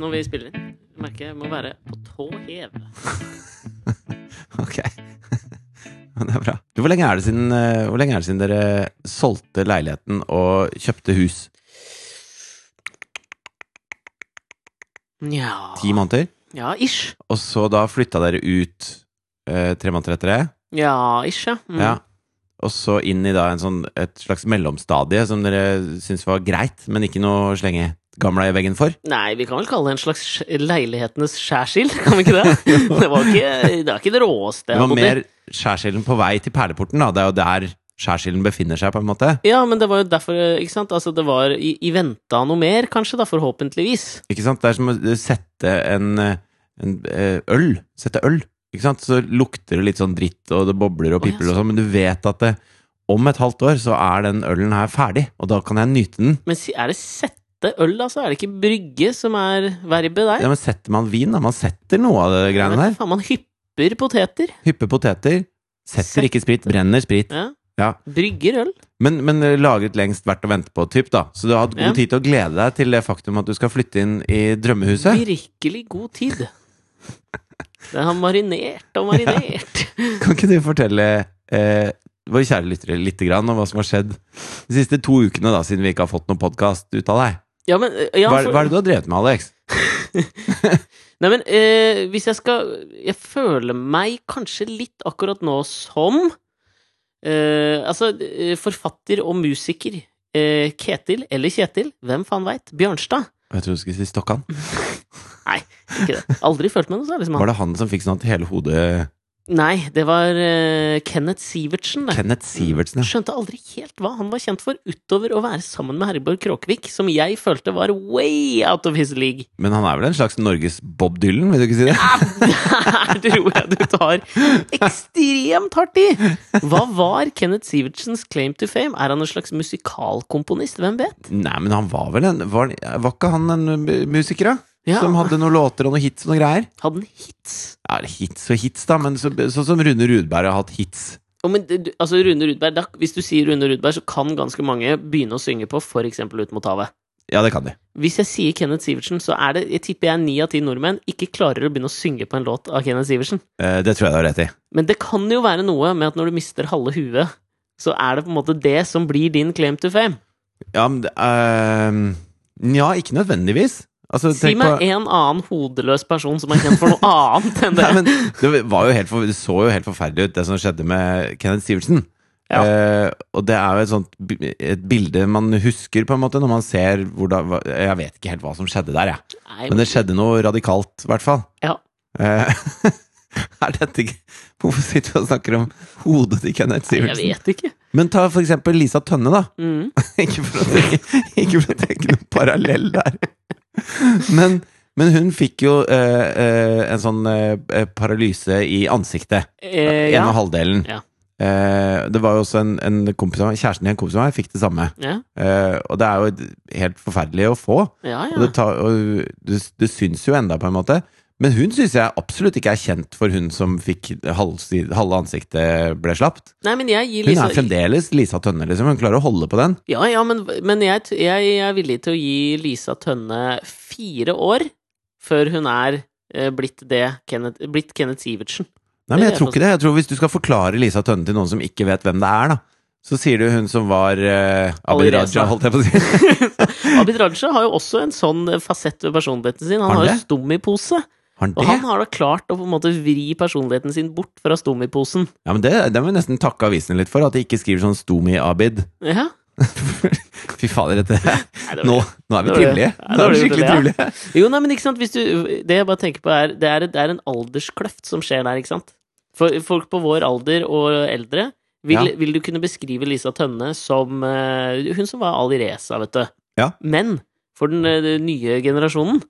når vi spiller inn. Jeg merker jeg må være på tå hev. Ok. Det er bra. Du, Hvor lenge er det siden, eh, hvor lenge er det siden dere solgte leiligheten og kjøpte hus? Nja Ti måneder? Ja, ish. Og så da flytta dere ut eh, tre måneder etter det? Ja, ish, ja. Mm. Ja. Og så inn i da en sånn, et slags mellomstadie som dere syntes var greit, men ikke noe slenge gamla i veggen for? Nei, vi kan vel kalle det en slags leilighetenes skjærsild, kan vi ikke det? det var ikke det, var ikke det råeste Det var mer skjærsilden på vei til perleporten, da. Det er jo der skjærsilden befinner seg, på en måte. Ja, men det var jo derfor, ikke sant? Altså, det var i, i vente av noe mer, kanskje, da, forhåpentligvis. Ikke sant? Det er som å sette en, en eh, øl. Sette øl. Ikke sant? Så lukter det litt sånn dritt, og det bobler og Å, ja, pipler og sånn, men du vet at det, om et halvt år så er den ølen her ferdig, og da kan jeg nyte den. Men er det sette øl, altså? Er det ikke brygge som er verbet der? Ja, men setter man vin, da? Man setter noe av det greiene der. faen, man hypper poteter. Hypper poteter. Setter ikke sprit, brenner sprit. Ja. Ja. Brygger øl. Men, men eh, lagret lengst verdt å vente på, typ, da. Så du har hatt god Ja. tid til å glede deg til det faktum at du skal flytte inn i drømmehuset. Virkelig god tid. Det har marinert og marinert. Kan ikke du fortelle eh, våre kjære lyttere litt grann om hva som har skjedd de siste to ukene, da, siden vi ikke har fått noen podkast ut av deg? Ja, men ja, Hva, for- hva er det du har drevet med, Alex? Nei, men eh, hvis jeg skal Jeg føler meg kanskje litt akkurat nå som eh, Altså, eh, forfatter og musiker eh, Ketil, eller Kjetil, hvem faen veit? Bjørnstad? Jeg tror du skulle si Stokkan. Nei, ikke det. Aldri følt meg noe særlig som han. Var det han som fikk sånn at hele hodet Nei, det var uh, Kenneth Sivertsen, det. Kenneth Sivertsen, ja. Skjønte aldri helt hva han var kjent for, utover å være sammen med Herborg Kråkevik, som jeg følte var way out of his league. Men han er vel en slags Norges Bob Dylan, vil du ikke si det? Der tror jeg du tar ekstremt hardt i! Hva var Kenneth Sivertsens claim to fame? Er han en slags musikalkomponist? Hvem vet? Nei, men han var vel en Var, var ikke han en musiker, da? Ja. Som hadde noen låter og noen hits og noen greier? Hadde han hits? Ja, hits og hits, da, men så- sånn som Rune Rudberg har hatt hits. Oh, men, altså, Rune Rudberg, da, hvis du sier Rune Rudberg, så kan ganske mange begynne å synge på eksempel Ut mot havet. Ja, det kan de. Hvis jeg sier Kenneth Sivertsen, så er det, jeg tipper jeg ni av ti nordmenn ikke klarer å begynne å synge på en låt av Kenneth Sivertsen. Eh, det tror jeg du har rett i. Men det kan jo være noe med at når du mister halve huet, så er det på en måte det som blir din claim to fame. Ja, men det, eh, Nja, ikke nødvendigvis. Altså, Si meg på- en annen hodeløs person som er kjent for noe annet enn det. Nei, men det, var jo helt for, det så jo helt forferdelig ut, det som skjedde med Kenneth Sivertsen. Ja. Eh, og det er jo et sånt et bilde man husker, på en måte, når man ser hvordan Jeg vet ikke helt hva som skjedde der, jeg. Nei, Men det skjedde noe radikalt, i hvert fall. Ja. Eh, er dette ikke Hvorfor sitter vi og snakker om hodet til Kenneth Nei, jeg vet ikke. Men ta for eksempel Lisa Tønne, da. Mm. ikke for å tenke, ikke for å trekke noen parallell der. Men, men hun fikk jo eh, eh, en sånn eh, paralyse i ansiktet. Eh, En ja. og halvdelen. Ja. Eh, det var jo også en, en kompis av meg, kjæresten til en kompis av meg, fikk det samme. Ja, Eh, og det er jo helt forferdelig å få. ja. Og, det, tar, og det, det syns jo enda, på en måte. Men hun syns jeg absolutt ikke er kjent for hun som fikk halve ansiktet ble slapt. Nei, gir Hun er fremdeles Lisa Tønne, liksom. Hun klarer å holde på den. Ja, ja, men, men jeg, jeg er villig til å gi Lisa Tønne fire år før hun er eh, blitt det Kenneth, blitt Kenneth Sivertsen. Nei, men jeg tror ikke det. Jeg tror Hvis du skal forklare Lisa Tønne til noen som ikke vet hvem det er, da, så sier du hun som var uh, Abid Raja, holdt jeg på å si. Abid Raja har jo også en sånn fasett ved personligheten sin. Han Har han har jo det? Han han har da klart å på en måte vri personligheten sin bort fra stommiposen. Ja, men det, det må vi nesten takke avisen litt for, at de ikke skriver sånn Stomi Abid. Ja. Fy fader, dette Nei, det nå, nå er vi trivelige. Nå er vi skikkelig ja. trivelige. Jo, nei, men ikke sant, du Det jeg bare tenker på, er det er, det er en alderskløft som skjer der, ikke sant? For folk på vår alder og eldre vil, Ja. vil du kunne beskrive Lisa Tønne som uh, hun som var Ali Reza, vet du. Ja. Men for den, eh, den nye generasjonen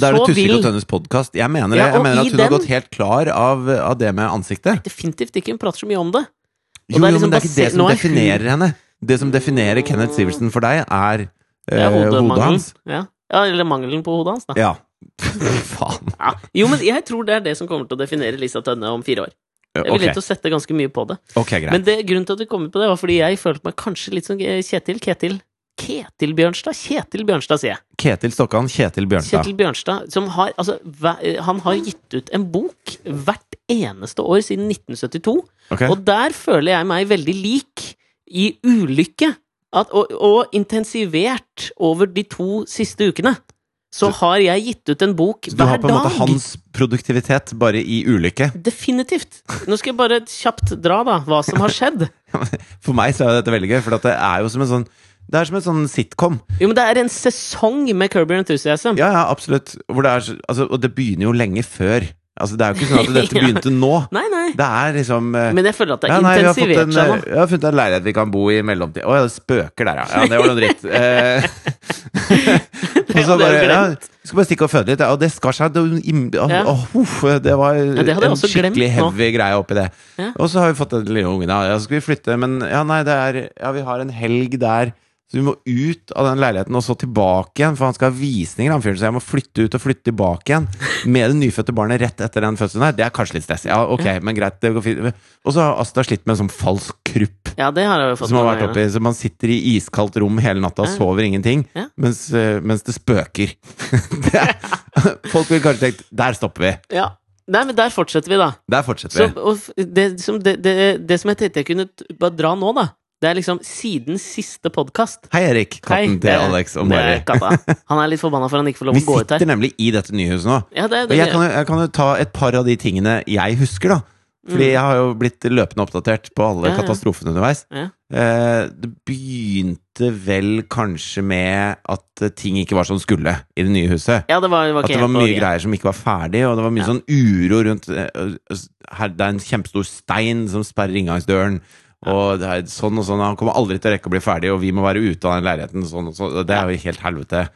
Da er det Tusvik vil og Tønnes podkast. Jeg mener. Ja, Jeg mener at hun har gått helt klar av, av det med ansiktet. definitivt ikke Hun prater så mye om det. Jo, det er jo, liksom men det er ikke det som nå er hun- definerer henne. Det som definerer Kenneth Sivertsen for deg, er eh, hodet hans. Ja. ja, eller mangelen på hodet hans, da. Ja. Faen. Ja. Jo, men jeg tror det er det som kommer til å definere Lisa Tønne om fire år. Jeg ville okay. til å sette ganske mye på det. Okay. Men det, grunnen til at vi kom på det, var fordi jeg følte meg kanskje litt som Kjetil. Ketil. Ketil Bjørnstad. Kjetil Bjørnstad, sier jeg. Ketil Stokkan, Kjetil Bjørnstad. Kjetil Bjørnstad, som har Altså, han har gitt ut en bok hvert eneste år siden 1972. Okay. Og der føler jeg meg veldig lik i ulykke. At, og, og intensivert over de to siste ukene. Så har jeg gitt ut en bok Så du har på en måte dag. hans produktivitet, bare i ulykke. Definitivt. Nå skal jeg bare kjapt dra, da, hva som har skjedd. For meg så er dette veldig gøy, for det er jo som en sånn Det er som en sånn sitcom. Jo, men det er en sesong med Kirby Enthusiasm. Ja, ja, absolutt. Det er, altså, og det begynner jo lenge før. Altså, det er jo ikke sånn at dette begynte nå. Nei, nei. Det er liksom uh, Men jeg føler at det ja, nei, intensivert en, seg nå. eh, jeg har funnet en leilighet vi kan bo i i mellomtid. Å ja, det spøker der, ja. ja det var noe dritt. Eh, og så bare ja, skal bare stikke og føde litt. Ja, og det skar seg. Det, å, uff, det var det en skikkelig heavy greie oppi det. Og så har vi fått den lille ungen. Ja, ja, så skal vi flytte, men ja, nei, det er Ja, vi har en helg der. Så vi må ut av den leiligheten og så tilbake igjen, for han skal ha visninger. Han fyren, så jeg må flytte ut og flytte tilbake igjen med det nyfødte barnet rett etter den fødselen her. Det er kanskje litt stress. Ja, ok, men greit. Det går fint. Og så har Asta slitt med en sånn falsk krupp Ja, det har jeg jo fått som har vært oppi, så man sitter i iskaldt rom hele natta og Ja. sover ingenting, Ja. mens, eh, mens det spøker. det folk ville kanskje tenkt Der stopper vi! Ja. Nei, men der fortsetter vi, da. Der fortsetter Så, vi. og det, som, det, det, det som jeg tenkte jeg kunne bare dra nå, da, det er liksom siden siste podkast. Hei, Erik. Katten til Alex og Mari. katta. Han er litt forbanna for han ikke får lov Vi å gå ut her. sitter nemlig i dette nye huset nå. Ja, det, Og det, jeg kan, jo, jeg kan jo ta et par av de tingene jeg husker, da. Fordi Mm. jeg har jo blitt løpende oppdatert på alle Ja, ja. katastrofene underveis. Ja. Eh, det begynte vel kanskje med at eh, ting ikke var som skulle i det nye huset. ja, det var, var At ikke det var helt på mye greier som ikke var ferdig, og det var mye Ja. sånn uro rundt eh, eh, her, Det er en kjempestor stein som sperrer inngangsdøren, og det er sånn og sånn. Han kommer aldri til å rekke å bli ferdig, og vi må være ute av den leiligheten. Sånn og sånn. Det er jo helt helvete.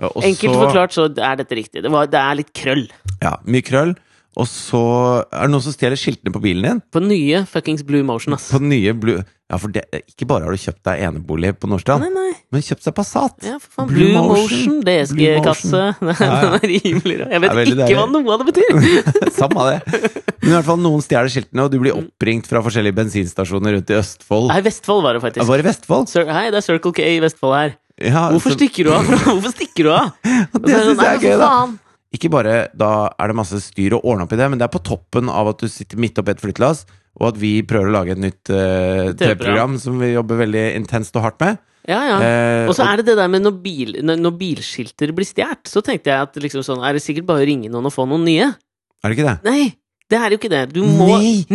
Og Enkelt så- forklart så er dette riktig. Det, var, det er litt krøll. Ja, mye krøll. Og så er det noen som stjeler skiltene på bilen din. På nye fuckings Blue Motion, ass. På nye Blue Ja, for det, ikke bare har du kjøpt deg enebolig på Nordstrand, Nei, nei. men kjøpt deg Passat. Ja, for faen. Blue Blue, Motion. DSG-kasse. Den er rimeligere. Jeg vet ikke deilig. hva noe av det betyr! Samme det. Men i hvert fall noen stjeler skiltene, og du blir oppringt fra forskjellige bensinstasjoner rundt i Østfold. Nei, Vestfold var det Ja, faktisk. Var det Vestfold? Sir, Hei, det er Circle K i Vestfold her. Ja, Hvorfor så- stikker du av? Hvorfor stikker du av? Det syns jeg er «Nei, gøy, da. Faen!» Ikke bare da er det masse styr å ordne opp i det, men det er på toppen av at du sitter midt oppi et flyttelass, og at vi prøver å lage et nytt uh, TV-program. Som vi jobber veldig intenst og hardt med. Ja, ja. Eh, Og så er det det der med når, bil, når bilskilter blir stjålet, så tenkte jeg at liksom sånn, er det sikkert bare å ringe noen og få noen nye. Er det ikke det? Nei, det er jo ikke det. Du må Nei.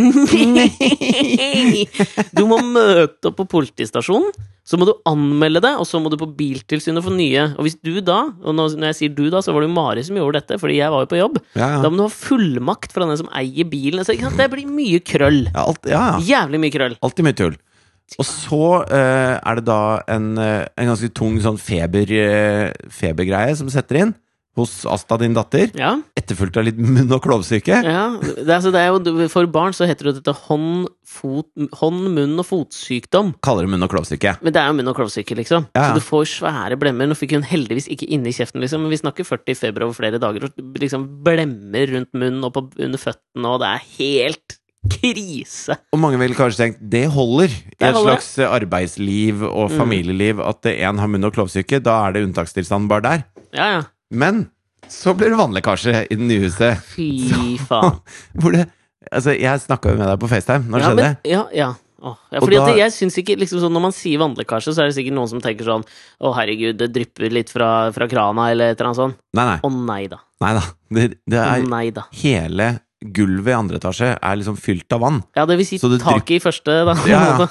Du må møte opp på politistasjonen, så må du anmelde det, og så må du på Biltilsynet få nye. Og hvis du da, og når jeg sier du da, så var det jo Mari som gjorde dette, fordi jeg var jo på jobb, Ja, ja. da må du ha fullmakt fra den som eier bilen. Så, det blir mye krøll. Ja, alt, ja, ja. Jævlig mye krøll. Alltid mye tull. Og så uh, er det da en, eh, en ganske tung sånn feber, uh, febergreie som setter inn hos Asta, din datter. Ja. Etterfulgt av litt munn- og klovsyke. Ja, det, altså, det jo, For barn så heter det dette hånd, fot, hånd munn- og fotsykdom. Kaller det munn- og klovsyke. Men det er jo munn- og klovsyke, liksom. Ja. Så du får svære blemmer. Nå fikk hun heldigvis ikke inni kjeften, liksom, men vi snakker 40 feber over flere dager, og liksom blemmer rundt munnen og på, under føttene, og det er helt krise. Og mange ville kanskje tenkt det holder i et slags eh, arbeidsliv og Mm. familieliv at én har munn- og klovsyke. Da er det unntakstilstand bare der. Ja, ja. Men så blir det vannlekkasje i det nye huset. Fy faen. Hvor det Altså, jeg snakka jo med deg på FaceTime. Når Ja, skjedde det? ja, ja. Åh, ja, fordi da- jeg synes ikke liksom sånn, Når man sier vannlekkasje, så er det sikkert noen som tenker sånn Å, herregud, det drypper litt fra, fra krana, eller et eller annet sånt. Nei, nei. Å nei da. nei da. Det, det Å er nei da. Hele gulvet i andre etasje er liksom fylt av vann. Ja, det vil si taket det i første, da. Ja, ja.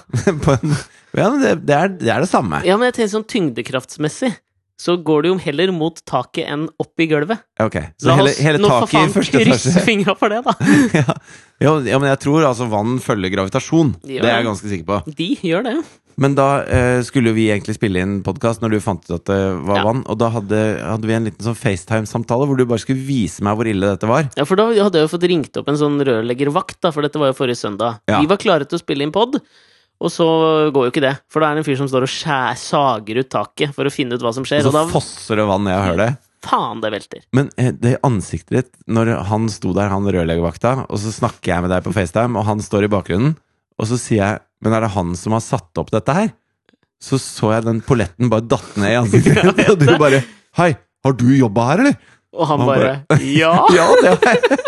Ja det, det, er, det er det samme. Ja, men jeg tenker sånn tyngdekraftsmessig så går du jo heller mot taket enn opp i gulvet. Ok, Så La hele, oss hele nå for taket i faen første krysse etasje fingra for det, da! ja. Ja, ja, men jeg tror altså vann følger gravitasjon. Ja. Det er jeg ganske sikker på. De gjør det. Men da eh, skulle vi egentlig spille inn podkast når du fant ut at det var Ja. vann. Og da hadde, hadde vi en liten sånn FaceTime-samtale hvor du bare skulle vise meg hvor ille dette var. Ja, for da hadde jeg jo fått ringt opp en sånn rørleggervakt, da, for dette var jo forrige søndag. Ja. Vi var klare til å spille inn pod, og så går jo ikke det. For da er det en fyr som står og skjær, sager ut taket for å finne ut hva som Og skjer, så og da fosser det vann, jeg hører det. faen det velter. Men eh, det ansiktet ditt når han sto der, han rørleggervakta, og så snakker jeg med deg på FaceTime, og han står i bakgrunnen, og så sier jeg Men er det han som har satt opp dette her? så så jeg den polletten bare datt ned i ansiktet ditt, og du bare Hei, har du jobba her, eller? Og han Han bare Ja! Ja, det er jeg.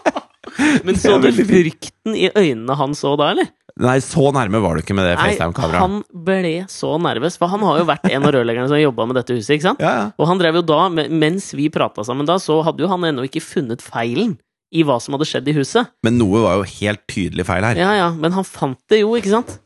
Men så du frykten i øynene han så da, eller? Nei, så nærme var du ikke med det FaceTime-kameraet. han ble så nervøs, for han har jo vært en av rørleggerne som har jobba med dette huset, ikke sant? Ja, ja. Og han drev jo da, mens vi prata sammen da, så hadde jo han ennå ikke funnet feilen i hva som hadde skjedd i huset. Men noe var jo helt tydelig feil her. Ja, ja, men han fant det jo, ikke sant?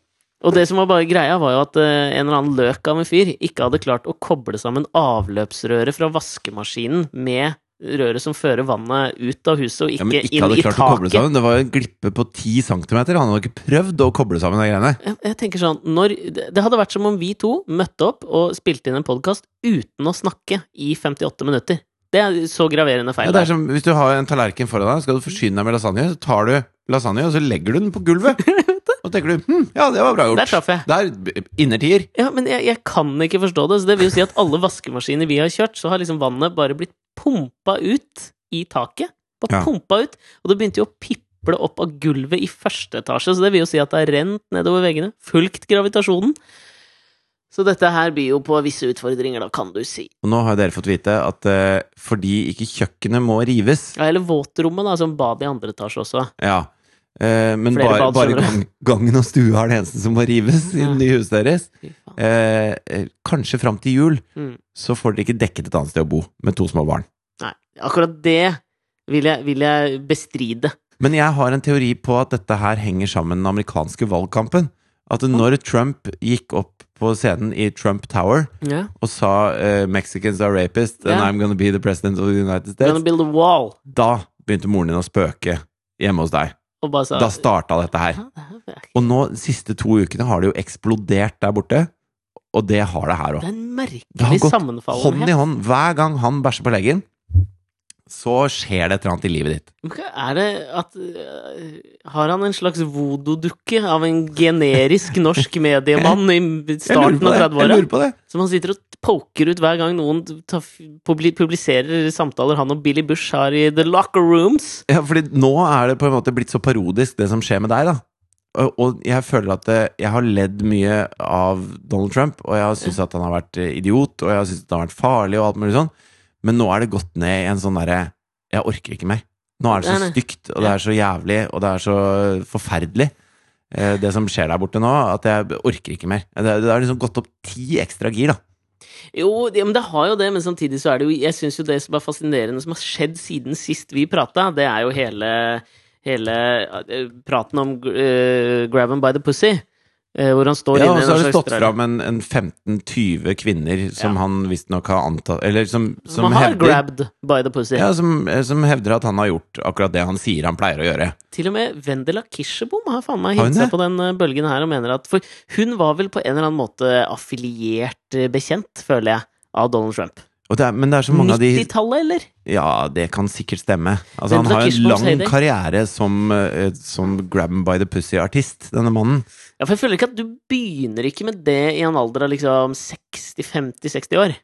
Og det som var bare greia, var jo at eh, en eller annen løk av en fyr ikke hadde klart å koble sammen avløpsrøret fra vaskemaskinen med røret som fører vannet ut av huset, og Ja, ikke, men ikke inn i klart å koble taket. Det var en glippe på 10 cm. Han hadde ikke prøvd å koble sammen de greiene. Jeg, jeg tenker sånn, når, det det hadde vært som om vi to møtte opp og spilte inn en podkast uten å snakke i 58 minutter. Det er så graverende feil. Ja, det er som, hvis du har en tallerken foran deg, skal du forsyne deg med lasagne, så tar du lasagne, og så legger du den på gulvet. Og tenker du hm, ja, det var bra gjort. Der traff jeg. Der, innertier. Ja, men jeg, jeg kan ikke forstå det. Så det vil jo si at alle vaskemaskiner vi har kjørt, så har liksom vannet bare blitt pumpa ut i taket. Bare Ja. pumpa ut. Og det begynte jo å piple opp av gulvet i første etasje, så det vil jo si at det har rent nedover veggene. Fulgt gravitasjonen. Så dette her byr jo på visse utfordringer, da, kan du si. Og nå har dere fått vite at uh, fordi ikke kjøkkenet må rives Ja, eller våtrommet, da, som bad i andre etasje også. Ja. Eh, men Flere bare, bare gang, gangen og stua er det eneste som må rives i det nye huset deres. Eh, kanskje fram til jul Mm. så får dere ikke dekket et annet sted å bo med to små barn. Nei, akkurat det vil jeg, vil jeg bestride. Men jeg har en teori på at dette her henger sammen med den amerikanske valgkampen. At når Trump gikk opp på scenen i Trump Tower yeah. og sa uh, 'Mexicans are rapists and. I'm gonna be the president of the United Gonna States', build a wall. da begynte moren din å spøke hjemme hos deg. Sa Da starta dette her. Det er- Og nå, de siste to ukene, har det jo eksplodert der borte. Og det har det her Det òg. er en Det merkelig Hånd i hånd. Hver gang han bæsjer på leggen, så skjer det et eller annet i livet ditt. Men Er det at øh, Har han en slags voodoo-dukke av en generisk norsk mediemann i starten av 30-åra? lurer på det. Som han sitter og poker ut hver gang noen tar, publiserer samtaler han og Billy Bush har i The Locker Rooms. Ja, fordi nå er det på en måte blitt så parodisk, det som skjer med deg, da. Og, jeg føler at eh, jeg har ledd mye av Donald Trump, og jeg har syntes at han har vært eh, idiot, og jeg har syntes at han har vært farlig, og alt mulig sånn. Men nå er det gått ned i en sånn derre Jeg orker ikke mer. Nå er det så stygt, og det er så jævlig, og det er så forferdelig, eh, det som skjer der borte nå, at jeg orker ikke mer. Det, det har liksom gått opp ti ekstra gir, da. Jo, det, men det har jo det, men samtidig så er det jo Jeg syns jo det som er fascinerende som har skjedd siden sist vi prata, det er jo hele, hele eh, praten om uh, grab them by the pussy. Eh, hvor han står Ja, inne og så har det stått fram en, en 15-20 kvinner som Ja. han visstnok har antatt Eller som, som man har hevder grabbed by the pussy. Ja, som, eh, som hevder at han har gjort akkurat det han sier han pleier å gjøre. Til og med Vendela Kirsebom har faen meg hitt seg på den eh, bølgen her og mener at For hun var vel på en eller annen måte affiliert bekjent, føler jeg, av Donald Trump. Det er, men det er så mange av de 90-tallet, eller? Ja, det kan sikkert stemme. Altså, han har en lang karriere som, eh, som grab by the pussy-artist, denne mannen. Ja, for jeg føler ikke at du begynner ikke med det i en alder av liksom 60-50-60 år.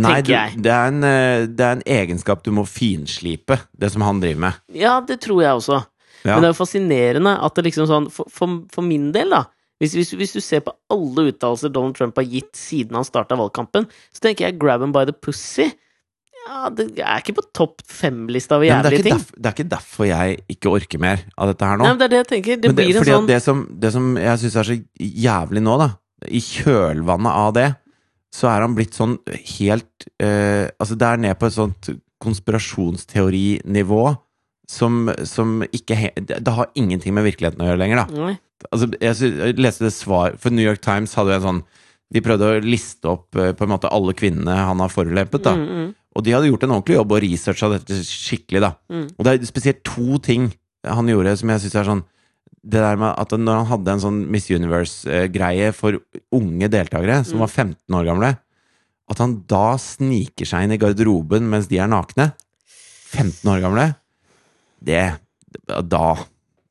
Nei, du, det, er en, eh, det er en egenskap du må finslipe, det som han driver med. Ja, det tror jeg også. Ja. Men det er jo fascinerende at det liksom sånn For, for, for min del, da. Hvis, hvis, hvis du ser på alle uttalelser Donald Trump har gitt siden han starta valgkampen, så tenker jeg 'grab him by the pussy'. Ja, det er ikke på topp fem-lista over er jævlige ting. derf, det er ikke derfor jeg ikke orker mer av dette her nå. Nei, men det er det jeg tenker. Det det, blir en fordi sånn det som, det som jeg syns er så jævlig nå, da, i kjølvannet av det, så er han blitt sånn helt eh, Altså, det er ned på et sånt konspirasjonsteorinivå som, som ikke det, har ingenting med virkeligheten å gjøre lenger, da. Altså, jeg, jeg leste det svar For New York Times hadde jo en sånn De prøvde å liste opp eh, på en måte alle kvinnene han har forulempet, da. Mm, mm, Og de hadde gjort en ordentlig jobb og researcha dette skikkelig, da. mm. Og det er spesielt to ting han gjorde som jeg syns er sånn Det der med at når han hadde en sånn Miss Universe-greie for unge deltakere som Mm. var 15 år gamle, at han da sniker seg inn i garderoben mens de er nakne 15 år gamle, det Da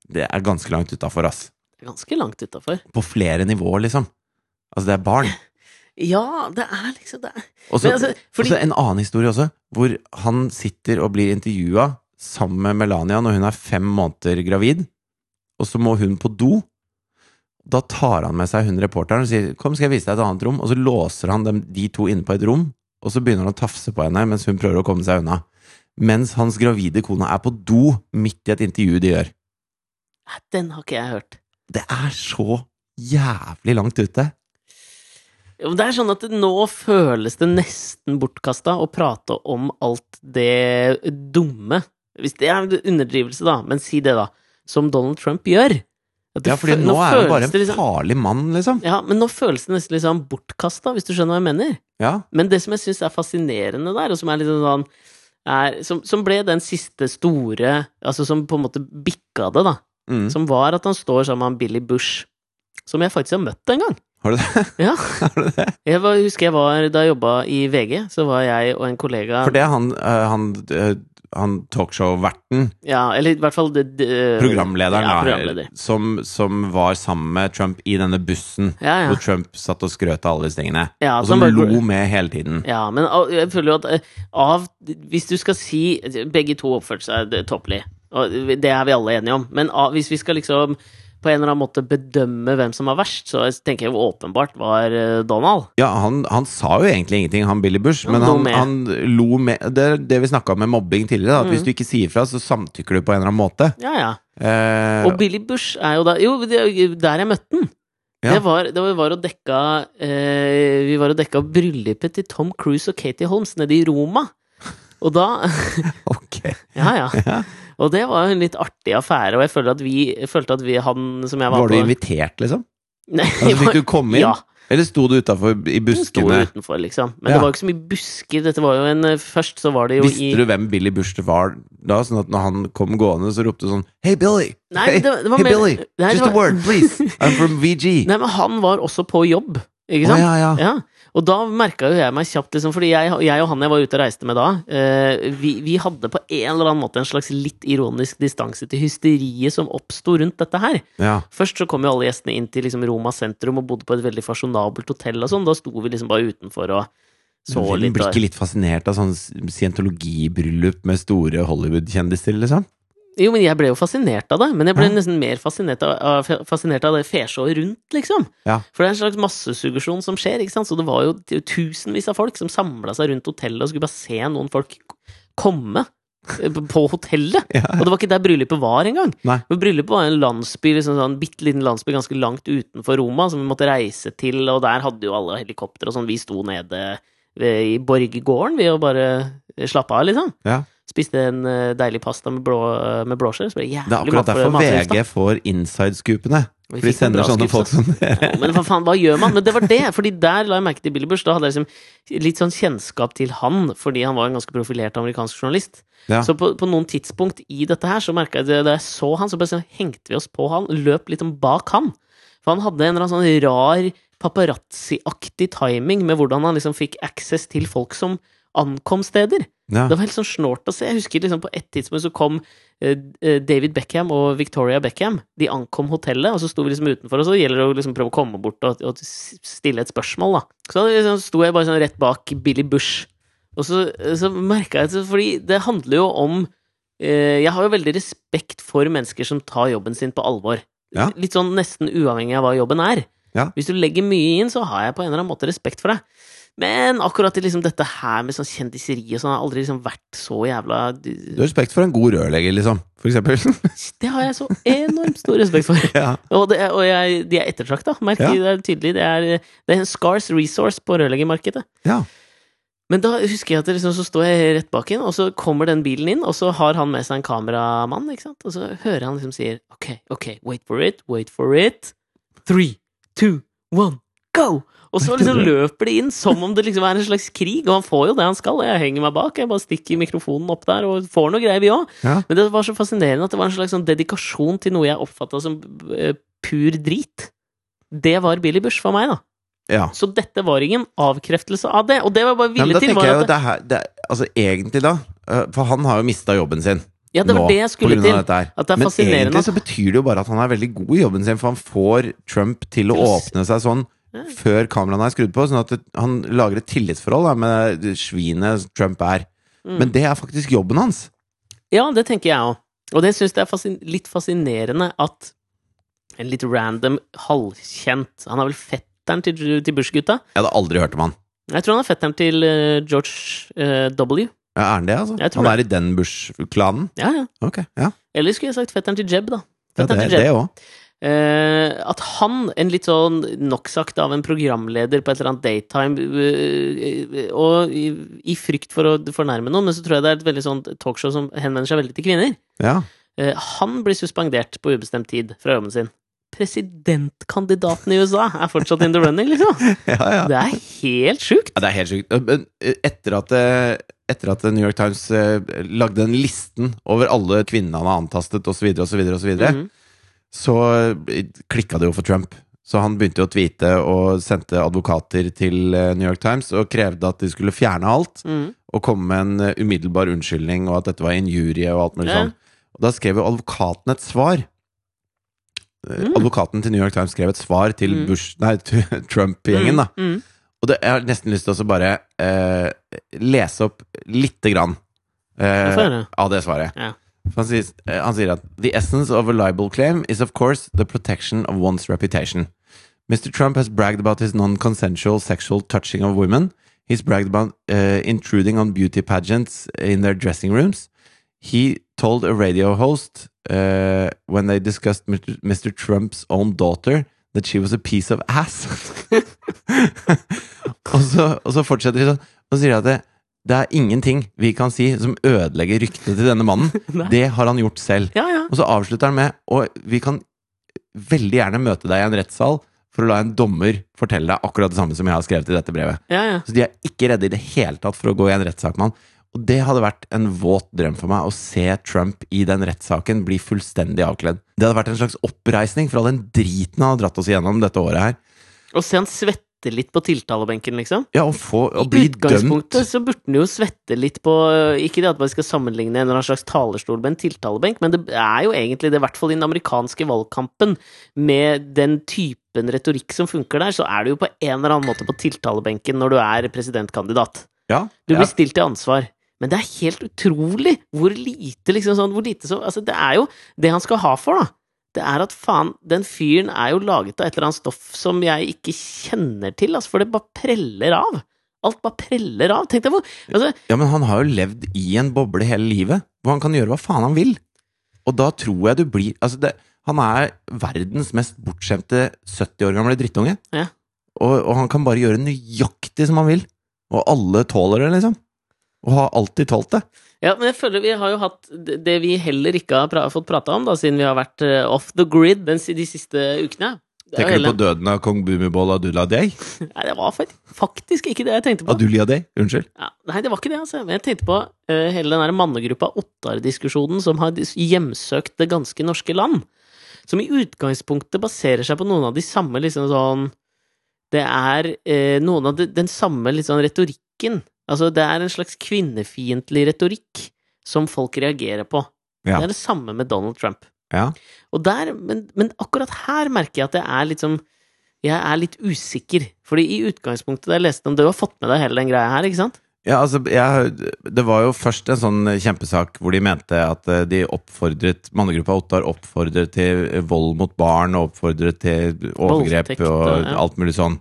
Det er ganske langt utafor, ass. Ganske langt utafor. På flere nivåer, liksom. Altså, det er barn. Ja, det er liksom det. Og så altså, fordi en annen historie også, hvor han sitter og blir intervjua sammen med Melania når hun er fem måneder gravid, og så må hun på do. da tar han med seg hun reporteren og sier 'Kom, skal jeg vise deg et annet rom?' Og så låser han dem, de to inne på et rom, og så begynner han å tafse på henne mens hun prøver å komme seg unna. Mens hans gravide kone er på do midt i et intervju de gjør. Den har ikke jeg hørt. Det er så jævlig langt ute. Jo, Det er sånn at nå føles det nesten bortkasta å prate om alt det dumme Hvis det er en underdrivelse, da, men si det, da. Som Donald Trump gjør. Ja, fordi nå, nå er han bare en liksom, farlig mann, liksom. Ja, men nå føles det nesten liksom bortkasta, hvis du skjønner hva jeg mener. Ja, Men det som jeg syns er fascinerende der, og som er litt sånn er, som, som ble den siste store Altså som på en måte bikka det, da. mm. Som var at han står sammen med Billy Bush. Som jeg faktisk har møtt en gang. Har du det? Ja. Har du det? Jeg var, husker jeg var, Da jeg jobba i VG, så var jeg og en kollega For det er han, eh, han, eh, han talkshow-verten, Ja, eller i hvert fall det, det, programlederen, ja, da, som, som var sammen med Trump i denne bussen, Ja, ja. hvor Trump satt og skrøt av alle disse tingene. Ja, og som bare- lo med hele tiden. Ja, men jeg føler jo at eh, av Hvis du skal si Begge to oppførte seg topplig, og det er vi alle enige om, men av, hvis vi skal liksom på en eller annen måte bedømme hvem som var verst, så tenker jeg åpenbart var eh, Donald. Ja, han, han sa jo egentlig ingenting, han Billy Bush, Han men han, han lo med Det er det vi snakka om med mobbing tidligere, at Mm. hvis du ikke sier fra, så samtykker du på en eller annen måte. Ja, ja. Eh, Og Billy Bush er jo da Jo, er der jeg møtte den. Ja. Det var, det var og dekka eh, Vi var og dekka bryllupet til Tom Cruise og Katie Holmes nede i Roma. Og da ok. Ja, ja. Og det var en litt artig affære, og jeg følte at vi, følte at vi han som jeg var, Var du på invitert, liksom? Nei, Altså, fikk du komme inn? Ja. Eller sto du utafor i buskene? sto utenfor, liksom. Men Ja. det var jo ikke så mye busker. Dette var jo en eh, Først så var det jo i Visste du hvem Billy Bush var da? Sånn at når han kom gående, så ropte du sånn Hey, Billy! Nei, hey, det, det var hey mer- Billy! Nei, Just var- a word, please! I'm from VG! Nei, men han var også på jobb, ikke Å, Oh, ja, ja. Ja, og da merka jo jeg meg kjapt, liksom, fordi jeg, jeg og han jeg var ute og reiste med da, eh, vi, vi hadde på en eller annen måte en slags litt ironisk distanse til hysteriet som oppsto rundt dette her. ja. Først så kom jo alle gjestene inn til liksom Roma sentrum og bodde på et veldig fasjonabelt hotell og sånn. Da sto vi liksom bare utenfor og så litt. Blir ikke litt fascinert av sånn scientologibryllup med store Hollywood-kjendiser, liksom? Jo, men jeg ble jo fascinert av det. Men jeg ble Ja. nesten mer fascinert av, fascinert av det fesjået rundt, liksom. Ja. For det er en slags massesuggesjon som skjer, ikke sant. Så det var jo tusenvis av folk som samla seg rundt hotellet og skulle bare se noen folk komme eh, på hotellet. Ja. Og det var ikke der bryllupet var engang. Bryllupet var en landsby, liksom sånn bitte liten landsby ganske langt utenfor Roma, som vi måtte reise til, og der hadde jo alle helikopter og sånn. Vi sto nede i borggården, vi, og bare slappe av, liksom. Ja. Spiste en eh, deilig pasta med, blå, med blåskjell. Så ble det Det er akkurat derfor. VG får inside-scoopene. For de sender sånne skup, folk som dere. Ja, men hva faen, hva gjør man? Men det var det! Fordi der la jeg merke til Billy Bush. Da hadde jeg liksom litt sånn kjennskap til han, fordi han var en ganske profilert amerikansk journalist. Ja. Så på, på noen tidspunkt i dette her, så merka jeg det da jeg så han, så bare sånn, hengte vi oss på han, løp litt om bak han. For han hadde en eller annen sånn rar paparazzi-aktig timing med hvordan han liksom fikk access til folk som ankom steder. Ja. Det var helt sånn snålt å se. Jeg husker liksom på et tidspunkt så kom eh, eh, David Beckham og Victoria Beckham. De ankom hotellet, og så sto vi liksom utenfor, og så gjelder det å liksom prøve å komme bort og, og stille et spørsmål, da. Så liksom sto jeg bare sånn rett bak Billy Bush, og så, så merka jeg fordi det handler jo om eh, Jeg har jo veldig respekt for mennesker som tar jobben sin på alvor. Ja. Litt sånn nesten uavhengig av hva jobben er. Ja. Hvis du legger mye inn, så har jeg på en eller annen måte respekt for deg. Men akkurat liksom dette her med sånn kjendiseri og sånn, har aldri liksom vært så jævla Du har respekt for en god rørlegger, liksom, for eksempel. Det har jeg så enormt stor respekt for. ja. Og, det, og jeg, de er ettertrakta, merk Ja. det er tydelig. Det er, det er en scarce resource på rørleggermarkedet. ja. Men da husker jeg at liksom, så står jeg rett bak inn, og så kommer den bilen inn, og så har han med seg en kameramann, ikke sant, og så hører han liksom sier ok, ok, wait for it, wait for it, three, two, one, go! Og så liksom løper de inn som om det liksom er en slags krig, og han får jo det han skal, jeg henger meg bak, jeg bare stikker mikrofonen opp der, og får noe greier vi òg. Ja. Men det var så fascinerende at det var en slags sånn dedikasjon til noe jeg oppfatta som eh, pur drit. Det var Billy Bush for meg, da. ja. Så dette var ingen avkreftelse av det. Og det var bare da til var jeg jo det, her det, Altså egentlig, da øh, For han har jo mista jobben sin Ja, det var nå det jeg skulle til. At det er Men egentlig så betyr det jo bare at han er veldig god i jobben sin, for han får Trump til å åpne seg sånn. Før kameraene er skrudd på, sånn at han lager et tillitsforhold da, med svinet Trump er. Mm. Men det er faktisk jobben hans. Ja, det tenker jeg òg. Og det syns jeg er fascin litt fascinerende at En litt random, halvkjent Han er vel fetteren til, til Bush-gutta? Jeg hadde aldri hørt om han. Jeg tror han er fetteren til uh, George uh, W. Ja, er han det, altså? Han er i den Bush-klanen? Ja, ja. Ok, ja. Eller skulle jeg sagt fetteren til Jeb, da. ja det til Jeb. det òg. Eh, at han, en litt sånn noksagt av en programleder på et eller annet daytime, eh, og i, i frykt for å fornærme noen, men så tror jeg det er et veldig sånn talkshow som henvender seg veldig til kvinner. Ja. Eh, han blir suspendert på ubestemt tid fra jobben sin. Presidentkandidaten i USA er fortsatt in the running, liksom! ja, ja. Det er helt sjukt! Ja, det er helt sjukt. Men eh, etter at, eh, etter at New York Times eh, lagde den listen over alle kvinnene han har antastet, osv., osv., osv.. så klikka det jo for Trump. Så han begynte å tweete og sendte advokater til eh, New York Times og krevde at de skulle fjerne alt mm. og komme med en eh, umiddelbar unnskyldning, og at dette var injurie og alt mulig Ja. sånn. Og da skrev jo advokaten et svar. Eh, Mm. Advokaten til New York Times skrev et svar til Mm. Til Trump-gjengen, da. Mm. Og det, jeg har nesten lyst til å bare eh, lese opp lite grann eh, det? av det svaret. Ja. Eh, han sier at The essence of a libel claim is of course the protection of one's reputation. Mr. Trump has bragged about his non-consensual sexual touching of women. He's bragged about uh, intruding on beauty pageants in their dressing rooms. He told a radio host uh, when they discussed Mr. Mr. Trump's own daughter that she was a piece of ass. og, så, og så fortsetter de sånn, og sier at det, det er ingenting vi kan si som ødelegger ryktet til denne mannen. Det har han gjort selv. Ja, ja. Og så avslutter han med Og vi kan veldig gjerne møte deg i en rettssal for å la en dommer fortelle deg akkurat det samme som jeg har skrevet i dette brevet. ja, ja. Så de er ikke redde i det hele tatt for å gå i en rettssak med han. Og det hadde vært en våt drøm for meg å se Trump i den rettssaken bli fullstendig avkledd. Det hadde vært en slags oppreisning for all den driten han har dratt oss igjennom dette året her. Og se han svette litt på tiltalebenken, liksom. Ja, og, få I bli dømt utgangspunktet så burde han jo svette litt på Ikke det at man skal sammenligne en eller annen slags talerstol med en tiltalebenk, men det er jo egentlig det, i hvert fall i den amerikanske valgkampen, med den typen retorikk som funker der, så er du jo på en eller annen måte på tiltalebenken når du er presidentkandidat. Ja, Du ja. blir stilt til ansvar. Men det er helt utrolig hvor lite liksom sånn, hvor lite så, altså Det er jo det han skal ha for, da. Det er at faen, den fyren er jo laget av et eller annet stoff som jeg ikke kjenner til, altså, for det bare preller av. Alt bare preller av. Tenk deg hvor altså, Ja, men han har jo levd i en boble hele livet, hvor han kan gjøre hva faen han vil. Og da tror jeg du blir Altså, det, han er verdens mest bortskjemte 70 år gamle drittunge. Ja. Og, og han kan bare gjøre nøyaktig som han vil. Og alle tåler det, liksom. Og har alltid tålt det. Ja, men jeg føler vi har jo hatt det vi heller ikke har pra fått prata om, da, siden vi har vært eh, off the grid den, de siste ukene. Er Tenker du på døden av kong Bumibol Day? Nei, det var faktisk ikke det jeg tenkte på. Aduliadei, unnskyld. Ja, nei, det var ikke det, altså. Men jeg tenkte på uh, hele den der mannegruppa Ottar-diskusjonen som har hjemsøkt det ganske norske land. Som i utgangspunktet baserer seg på noen av de samme liksom sånn Det er uh, noen av de, den samme sånn retorikken. Altså, det er en slags kvinnefiendtlig retorikk som folk reagerer på. Ja. Det er det samme med Donald Trump. Ja. Og der, men, men akkurat her merker jeg at jeg er litt som Jeg er litt usikker. Fordi i utgangspunktet da jeg leste om Du har fått med deg hele den greia her, ikke sant? Ja, altså, jeg, det var jo først en sånn kjempesak hvor de mente at eh, de oppfordret Mannegruppa Ottar oppfordret til vold mot barn og oppfordret til overgrep og alt mulig sånn.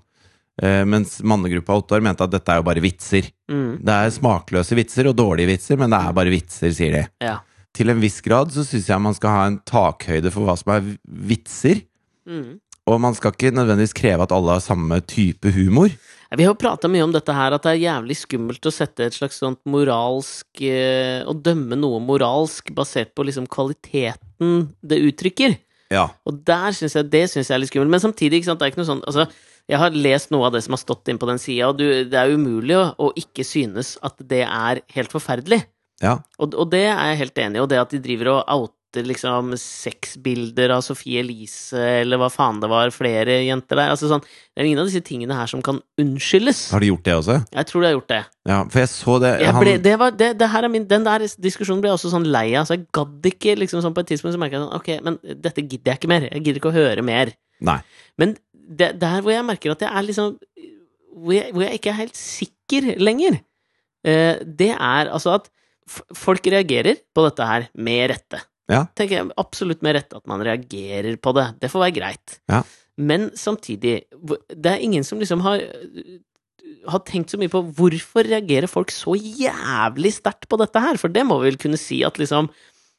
Eh, mens Mannegruppa Ottar mente at dette er jo bare vitser. Mm, Det er smakløse vitser og dårlige vitser, men det er bare vitser, sier de. ja. Til en viss grad så syns jeg man skal ha en takhøyde for hva som er vitser. Mm. Og man skal ikke nødvendigvis kreve at alle har samme type humor. Vi har jo prata mye om dette her, at det er jævlig skummelt å sette et slags sånt moralsk eh, Å dømme noe moralsk basert på liksom kvaliteten det uttrykker. Ja. Og der synes jeg, det syns jeg er litt skummelt. Men samtidig, ikke sant, det er ikke noe sånn altså, Jeg har lest noe av det som har stått inn på den sida, og du, det er umulig å, å ikke synes at det er helt forferdelig. ja. Og, og det er jeg helt enig i, og det at de driver og outer liksom sexbilder av Sophie Elise, eller hva faen det var, flere jenter der altså sånn, Det er ingen av disse tingene her som kan unnskyldes. Har de gjort det også? Jeg tror de har gjort det. Ja, for jeg så det Jeg han- ble, det, var, det, det her er min, den der diskusjonen ble jeg også sånn lei av, så jeg gadd ikke liksom sånn på et tidspunkt så merka jeg sånn Ok, men dette gidder jeg ikke mer. Jeg gidder ikke å høre mer. Nei. Men det, der hvor jeg merker at jeg er liksom Hvor jeg, hvor jeg ikke er helt sikker lenger, eh, det er altså at folk reagerer på dette her med rette. Ja. tenker jeg absolutt med rette at man reagerer på det. Det får være greit. Ja. Men samtidig, det er ingen som liksom har har tenkt så mye på hvorfor reagerer folk så jævlig sterkt på dette her? For det må vi vel kunne si at liksom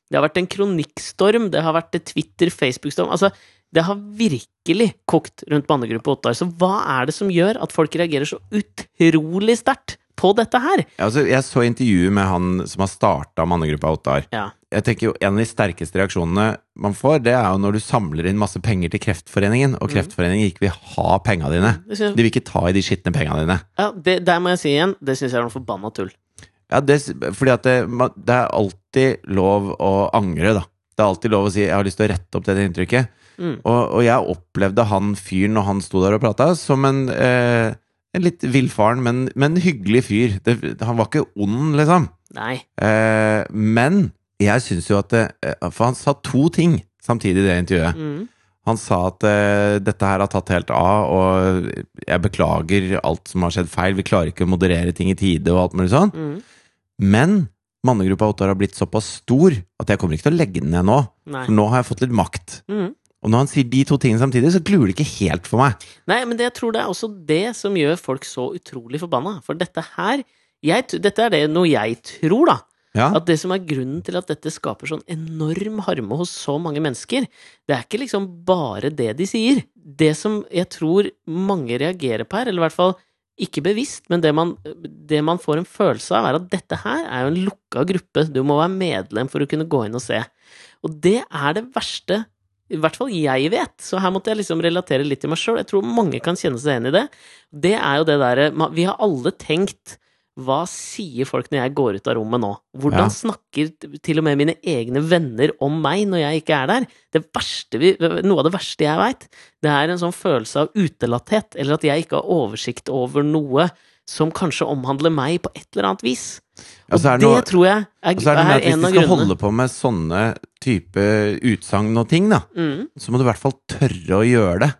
Det har vært en kronikkstorm, det har vært Twitter, Facebook-storm Altså, det har virkelig kokt rundt bannegruppe Ottar. Så hva er det som gjør at folk reagerer så utrolig sterkt på dette her? Altså, jeg så intervjuet med han som har starta mannegruppa Ottar. Ja. Jeg tenker jo En av de sterkeste reaksjonene man får, det er jo når du samler inn masse penger til Kreftforeningen, og Kreftforeningen ikke vil ha penga dine. De vil ikke ta i de skitne penga dine. ja, det, der må jeg si igjen, det syns jeg er noe forbanna tull. Ja, det, fordi at det, det er alltid lov å angre, da. Det er alltid lov å si 'jeg har lyst til å rette opp det inntrykket'. Mm. Og, og jeg opplevde han fyren når han sto der og prata, som en, eh, en litt villfaren, men, men hyggelig fyr. Det, han var ikke ond, liksom. Nei. Eh, men jeg syns jo at det, eh, For han sa to ting samtidig i det intervjuet. Mm. Han sa at eh, dette her har tatt helt av, og jeg beklager alt som har skjedd feil. Vi klarer ikke å moderere ting i tide og alt mulig sånn. Mm. Men mannegruppa Ottar har blitt såpass stor at jeg kommer ikke til å legge den ned nå. Nei. For nå har jeg fått litt makt. Mm. Og når han sier de to tingene samtidig, så gluer det ikke helt for meg. Nei, men det, jeg tror det er også det som gjør folk så utrolig forbanna. For dette her jeg, Dette er det noe jeg tror, da. Ja, At det som er grunnen til at dette skaper sånn enorm harme hos så mange mennesker, det er ikke liksom bare det de sier. Det som jeg tror mange reagerer på her, eller i hvert fall ikke bevisst, men det man, det man får en følelse av, er at dette her er jo en lukka gruppe. Du må være medlem for å kunne gå inn og se. Og det er det verste i hvert fall jeg vet, så her måtte jeg liksom relatere litt til meg sjøl. Jeg tror mange kan kjenne seg igjen i det. Det er jo det derre Vi har alle tenkt hva sier folk når jeg går ut av rommet nå? Hvordan Ja. snakker til og med mine egne venner om meg når jeg ikke er der? Det vi, noe av det verste jeg veit, det er en sånn følelse av utelatthet, eller at jeg ikke har oversikt over noe som kanskje omhandler meg på et eller annet vis. Og det noe- tror jeg er, Og så er det er at hvis du skal holde på med sånne type utsagn og ting, da, Mm. så må du i hvert fall tørre å gjøre det.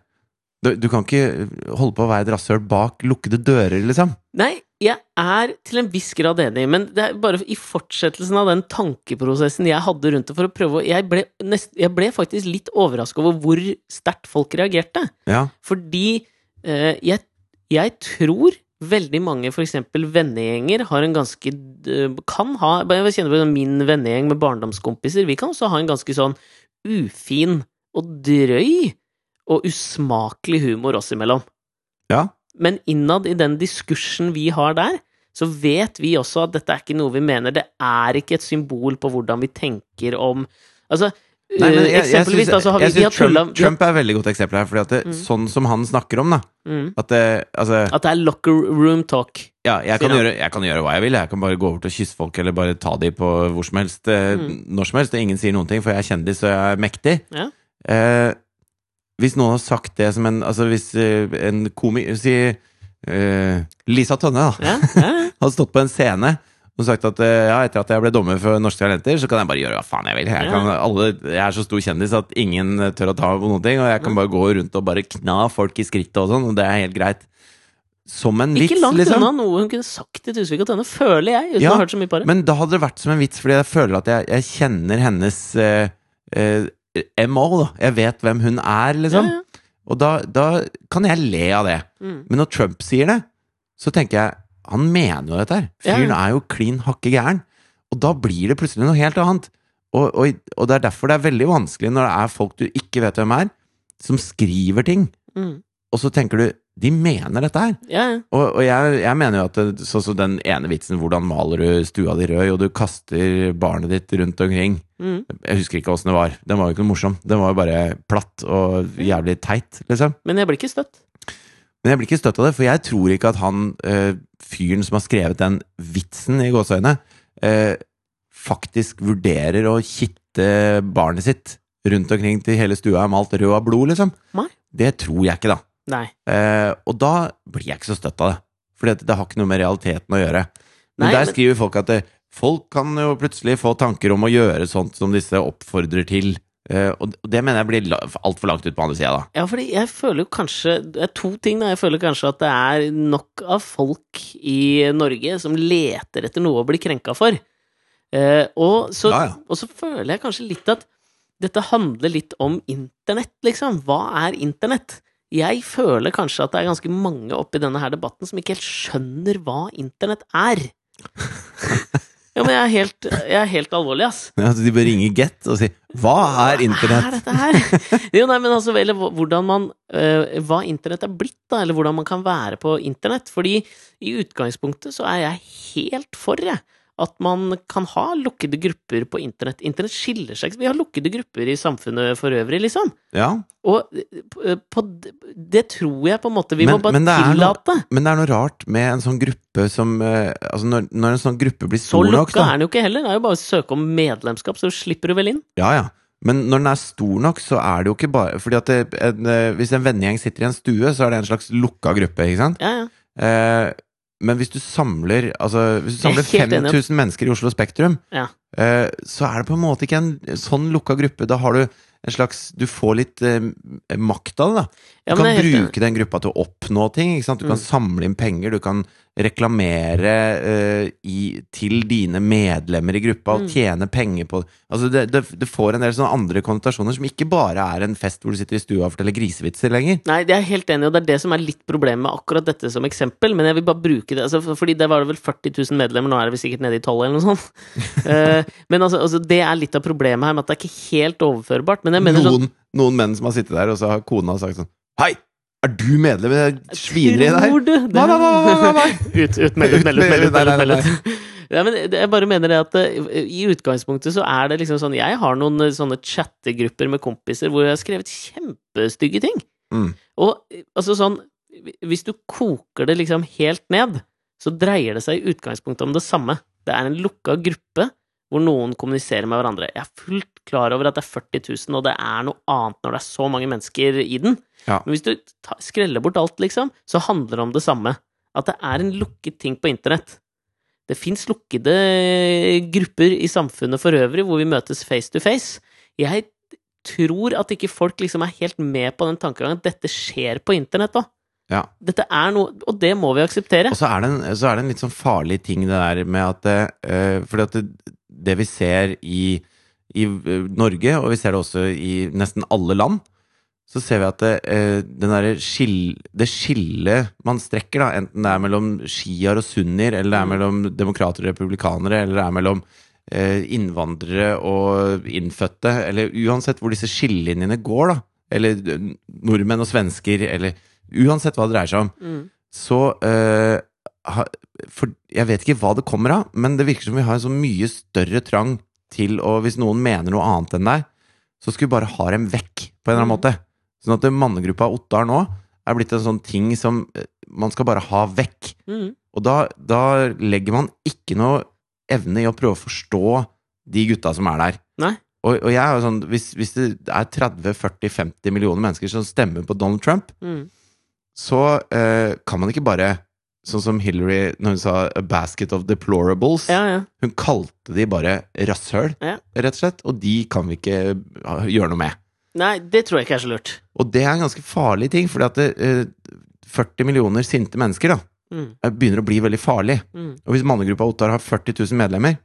Du, du kan ikke holde på å være et rasshøl bak lukkede dører, liksom. Nei, jeg er til en viss grad enig, men det er bare i fortsettelsen av den tankeprosessen jeg hadde rundt det for å prøve Jeg ble, nest, jeg ble faktisk litt overraska over hvor sterkt folk reagerte. Ja, Fordi eh, jeg, jeg tror veldig mange, eksempel vennegjenger, har en ganske eh, Kan ha Jeg kjenner på min vennegjeng med barndomskompiser. Vi kan også ha en ganske sånn ufin og drøy og usmakelig humor oss imellom. ja. Men innad i den diskursen vi har der, så vet vi også at dette er ikke noe vi mener. Det er ikke et symbol på hvordan vi tenker om Altså, Nei, men jeg, jeg, synes, syns- da, så har vi, jeg synes Trump, Trump er et veldig godt eksempel her, fordi at det, Mm. sånn som han snakker om, da mm, At det, altså At det er locker room talk. Ja, jeg kan, gjøre, jeg kan gjøre hva jeg vil. Jeg kan bare gå over til å kysse folk, eller bare ta de på hvor som helst, eh, Mm. når som helst. Og ingen sier noen ting, for jeg er kjendis og jeg er mektig. Ja. Eh, hvis noen har sagt det som en Altså hvis eh, en komiker Si uh, Lisa Tønne, da. Ja, ja. Hadde stått på en scene og sagt at eh, ja, etter at jeg ble dommer for Norske Talenter, så kan jeg bare gjøre hva faen jeg vil. Jeg, kan, alle, jeg er så stor kjendis at ingen tør å ta meg på noen ting, og jeg kan bare gå rundt og bare kna folk i skrittet og sånn, og det er helt greit. Som en vits, Ikke langt liksom. unna noe hun kunne sagt til Tusvik og Tønne, føler jeg, uten Ja, å ha hørt så mye på det. Men da hadde det vært som en vits, fordi jeg føler at jeg, jeg kjenner hennes eh, eh, MO, da. Jeg vet hvem hun er, liksom. Ja, ja. Og da, da kan jeg le av det. Mm. Men når Trump sier det, så tenker jeg Han mener jo dette her. Fyren ja. er jo klin hakke gæren. Og da blir det plutselig noe helt annet. Og, og, og det er derfor det er veldig vanskelig når det er folk du ikke vet hvem er, som skriver ting. Mm. Og så tenker du De mener dette her. Ja, ja. Og, og jeg, jeg mener jo at sånn som den ene vitsen 'Hvordan maler du stua di rød?' og du kaster barnet ditt rundt omkring. Mm. Jeg husker ikke åssen det var. Den var jo ikke noe morsom. Den var jo bare platt og jævlig teit, liksom. Men jeg blir ikke støtt. Men jeg blir ikke støtt av det, for jeg tror ikke at han eh, fyren som har skrevet den vitsen i gåseøyne, eh, faktisk vurderer å kitte barnet sitt rundt omkring til hele stua er malt rød av blod, liksom. Nei. Det tror jeg ikke, da. Eh, og da blir jeg ikke så støtt av det. For det, det har ikke noe med realiteten å gjøre. Men Nei, der men- skriver folk at det, folk kan jo plutselig få tanker om å gjøre sånt som disse oppfordrer til. Og og det mener jeg blir la- altfor langt ut på andre sida, da. Ja, fordi jeg føler jo kanskje Det er to ting, da. Jeg føler kanskje at det er nok av folk i Norge som leter etter noe å bli krenka for. Uh, og, så, Ja, ja. og så føler jeg kanskje litt at dette handler litt om internett, liksom. Hva er internett? Jeg føler kanskje at det er ganske mange oppi denne her debatten som ikke helt skjønner hva internett er. Ja, men jeg er helt, jeg er helt alvorlig, ass. Ja, så de bør ringe Get og si 'Hva er Hva internett?' er dette her? jo, nei, men altså, eller hva- hvordan man øh, Hva internett er blitt, da, eller hvordan man kan være på internett. Fordi i utgangspunktet så er jeg helt for, jeg. At man kan ha lukkede grupper på internett. Internett skiller seg Vi har lukkede grupper i samfunnet for øvrig, liksom. Ja, Og øh, på, det tror jeg på en måte vi må bare men er noe- tillate. men det er noe rart med en sånn gruppe som eh, Altså, når, når en sånn gruppe blir stor nok, Så lukka er den jo ikke heller. Det er jo bare å søke om medlemskap, så slipper du vel inn. Ja, ja. Men når den er stor nok, så er det jo ikke bare Fordi at det, en, eh, hvis en vennegjeng sitter i en stue, så er det en slags lukka gruppe, ikke sant? Ja, ja. Eh, men hvis du samler Altså, hvis du er samler 5000 mennesker i Oslo Spektrum, Ja. eh, så er det på en måte ikke en sånn lukka gruppe. Da har du en slags Du får litt eh, makt av det, da. Du kan jeg bruke den gruppa til å oppnå ting. Du kan Mm. samle inn penger, du kan reklamere uh, i, til dine medlemmer i gruppa og Mm. tjene penger på Altså det, det, det får en del sånne andre konnotasjoner som ikke bare er en fest hvor du sitter i stua og forteller grisevitser lenger. Nei, det er helt enig og det er det som er litt problemet med akkurat dette som eksempel. Men jeg vil bare bruke det, altså, fordi det var det vel 40 000 medlemmer, nå er det vel sikkert nede i 12 eller noe sånt. uh, men altså, altså, det er litt av problemet her med at det er ikke helt overførbart. Men jeg mener sånn noen menn som har sittet der, og så har kona sagt sånn Hei! Er du medlem i det svineriet der? Tror du det? Nei, nei, nei, nei, nei. Ut, ut, meld ut, meld ut, meld ut, meld ut, meld ut. Ja, men jeg bare mener det at eh, i utgangspunktet så er det liksom sånn Jeg har noen eh, sånne chattegrupper med kompiser hvor jeg har skrevet kjempestygge ting. Mm. Og eh, altså sånn Hvis du koker det liksom helt ned, så dreier det seg i utgangspunktet om det samme. Det er en lukka gruppe hvor noen kommuniserer med hverandre. Jeg er fullt klar over at det er 40 000, og det er noe annet når det er så mange mennesker i den. Ja. Men hvis du skreller bort alt, liksom, så handler det om det samme. At det er en lukket ting på internett. Det fins lukkede grupper i samfunnet for øvrig hvor vi møtes face to face. Jeg tror at ikke folk liksom er helt med på den tankegangen at dette skjer på internett òg. Ja. Dette er noe Og det må vi akseptere. Og så er, det en, så er det en litt sånn farlig ting det der med at uh, Fordi at det, det vi ser i, i eh, Norge, og vi ser det også i nesten alle land, så ser vi at det, uh, skill, det skillet man strekker, da, enten det er mellom sjiaer og sunnier, eller det er Mm. mellom demokrater og republikanere, eller det er mellom uh, innvandrere og innfødte, eller uansett hvor disse skillelinjene går, da, eller eh, nordmenn og svensker, eller uansett hva det dreier seg om, Mm. så eh, ha, For jeg vet ikke hva det kommer av, men det virker som vi har en så mye større trang til å Hvis noen mener noe annet enn deg, så skal vi bare ha dem vekk på en eller annen Mm. måte. Sånn at mannegruppa Ottar nå er blitt en sånn ting som eh, man skal bare ha vekk. Mm. Og da, da legger man ikke noe evne i å prøve å forstå de gutta som er der. Nei. Og, og jeg er jo sånn, hvis, hvis det er 30-40-50 millioner mennesker som stemmer på Donald Trump, Mm. Så eh, kan man ikke bare Sånn som Hillary når hun sa 'a basket of deplorables'. Ja, ja. Hun kalte de bare rasshøl, Ja. rett og slett. Og de kan vi ikke gjøre noe med. Nei, det tror jeg ikke er så lurt. Og det er en ganske farlig ting, fordi at det, eh, 40 millioner sinte mennesker da, Mm. eh, begynner å bli veldig farlig. Mm. Og hvis mannegruppa Ottar har 40 000 medlemmer,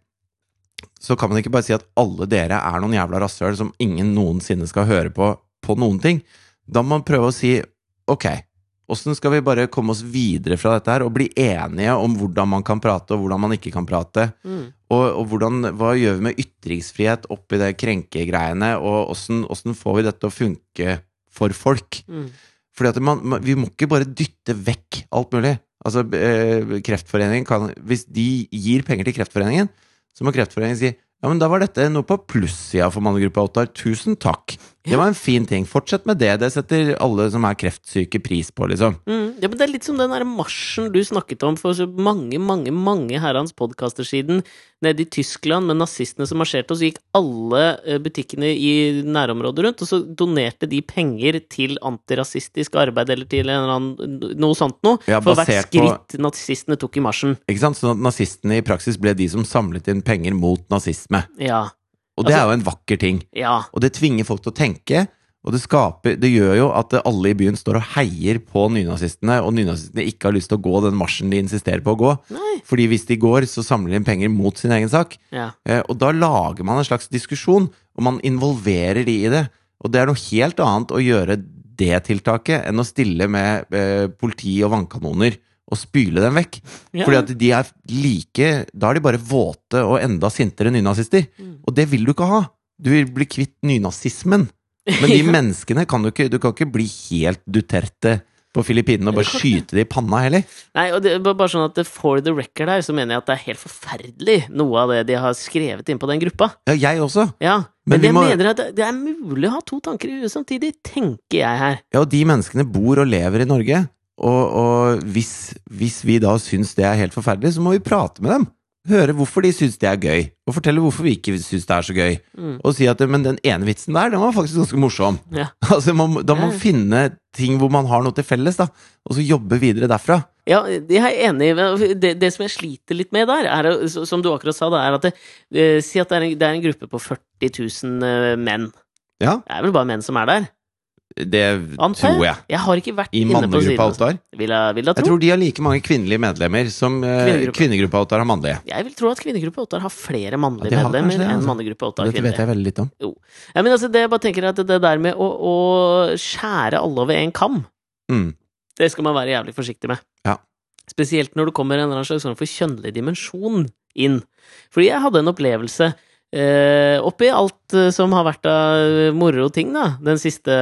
så kan man ikke bare si at alle dere er noen jævla rasshøl som ingen noensinne skal høre på på noen ting. Da må man prøve å si ok, åssen skal vi bare komme oss videre fra dette her og bli enige om hvordan man kan prate og hvordan man ikke kan prate? Mm. Og, og hvordan, hva gjør vi med ytringsfrihet oppi det krenkegreiene, og åssen får vi dette til å funke for folk? Mm. Fordi man, man, vi må ikke bare dytte vekk alt mulig. Altså, eh, Kreftforeningen kan Hvis de gir penger til Kreftforeningen, så må Kreftforeningen si ja, men da var dette noe på plussida for mannegruppa Ottar. Tusen takk. Det var en fin ting. Fortsett med det. Det setter alle som er kreftsyke, pris på, liksom. Mm. Ja, men Det er litt som den der marsjen du snakket om for så mange, mange mange herrens podkaster siden, nede i Tyskland med nazistene som marsjerte, og så gikk alle eh, butikkene i nærområdet rundt, og så donerte de penger til antirasistisk arbeid eller til en eller annen, noe sånt noe, Ja, for hvert skritt på- nazistene tok i marsjen. Ikke sant? Sånn at nazistene i praksis ble de som samlet inn penger mot nazisme. Ja. Og det Altså- er jo en vakker ting. Ja. Og det tvinger folk til å tenke. Og det skaper Det gjør jo at alle i byen står og heier på nynazistene, og nynazistene ikke har lyst til å gå den marsjen de insisterer på å gå. Nei. Fordi hvis de går, så samler de penger mot sin egen sak. Ja. Eh, og da lager man en slags diskusjon, og man involverer de i det. Og det er noe helt annet å gjøre det tiltaket enn å stille med eh, politi og vannkanoner og spyle dem vekk. Ja. Fordi at de er like Da er de bare våte og enda sintere nynazister. Mm. Og det vil du ikke ha! Du vil bli kvitt nynazismen. Men de menneskene kan du ikke Du kan ikke bli helt Duterte på Filippinene og bare skyte det i panna heller. Nei, og det, bare sånn at For the record her, så mener jeg at det er helt forferdelig, noe av det de har skrevet inn på den gruppa. Ja, jeg også. Ja, Men Men, jeg må- mener at det, det er mulig å ha to tanker i huet samtidig, tenker jeg her. Ja, og de menneskene bor og lever i Norge. Og, og hvis, hvis vi da syns det er helt forferdelig, så må vi prate med dem. Høre hvorfor de syns det er gøy, og fortelle hvorfor vi ikke syns det er så gøy. Mm. Og si at men den ene vitsen der, den var faktisk ganske morsom. Ja. Altså, man, da må man finne ting hvor man har noe til felles, da. Og så jobbe videre derfra. Ja, jeg er enig. i- Det, det som jeg sliter litt med der, er, som du akkurat sa, da, er at det, eh, Si at det er, en, det er en gruppe på 40 000 eh, menn. Ja, Det er vel bare menn som er der? Det Ante? tror jeg. Jeg har ikke vært I inne på siden. Ottar. Vil jeg, vil jeg Jeg tror de har like mange kvinnelige medlemmer som eh, Kvinnegruppa. kvinnegruppa Ottar har mannlige. Jeg vil tro at kvinnegruppa Ottar har flere mannlige Ja, de har medlemmer det, altså. enn mannegruppa Ottar Dette vet jeg veldig litt om. Ja, men altså, det jeg bare tenker er at det der med å, å skjære alle over en kam, Mm. det skal man være jævlig forsiktig med. Ja. Spesielt når det kommer en eller annen slags form for kjønnlig dimensjon inn. Fordi jeg hadde en opplevelse eh, oppi alt eh, som har vært av moro ting, da, den siste,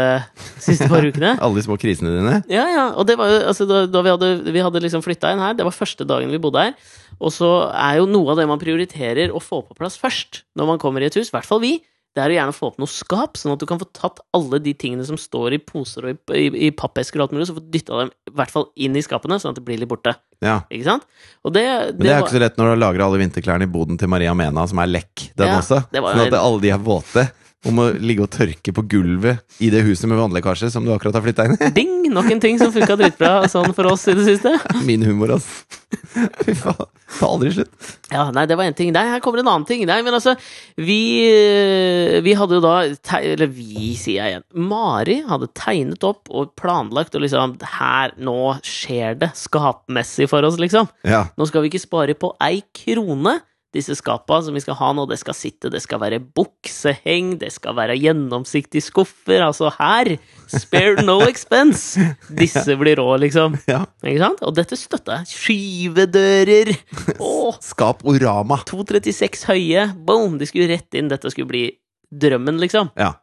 siste par ukene. Alle de små krisene dine. Ja, ja, og det var jo altså, da, da vi hadde, vi hadde liksom flytta inn her, det var første dagen vi bodde her. Og så er jo noe av det man prioriterer å få på plass først når man kommer i et hus, i hvert fall vi, det er å gjerne få opp noe skap, sånn at du kan få tatt alle de tingene som står i poser og i, i, i pappesker og alt mulig, så få dytta dem i hvert fall inn i skapene, sånn at det blir litt borte. Ja. Ikke sant? Og det, Men det er jo ikke så lett når du lagrer alle vinterklærne i boden til Maria Mena, som er lekk, den Ja, også. Sånn at alle de er våte. Og å ligge og tørke på gulvet i det huset med vannlekkasje som du akkurat har flytta inn i. Ding! Nok en ting som funka dritbra sånn for oss i det siste. Min humor, ass. Fy faen. Ta aldri slutt. Ja, nei, det var en ting. Nei, her kommer en annen ting. Nei, men altså, vi, eh, vi hadde jo da Eller vi, sier jeg igjen. Mari hadde tegnet opp og planlagt, og liksom Her, nå skjer det skapmessig for oss, liksom. Ja. Nå skal vi ikke spare på ei krone. Disse skapa som vi skal ha nå, det skal sitte, det skal være bukseheng, det skal være gjennomsiktige skuffer. Altså her! Spare no expense! Disse blir rå, liksom. ja. Ikke sant? Og dette støtta jeg. Skyvedører! Åh! Skap Orama. 2,36 høye. Boom! De skulle rett inn. Dette skulle bli drømmen, liksom. Ja.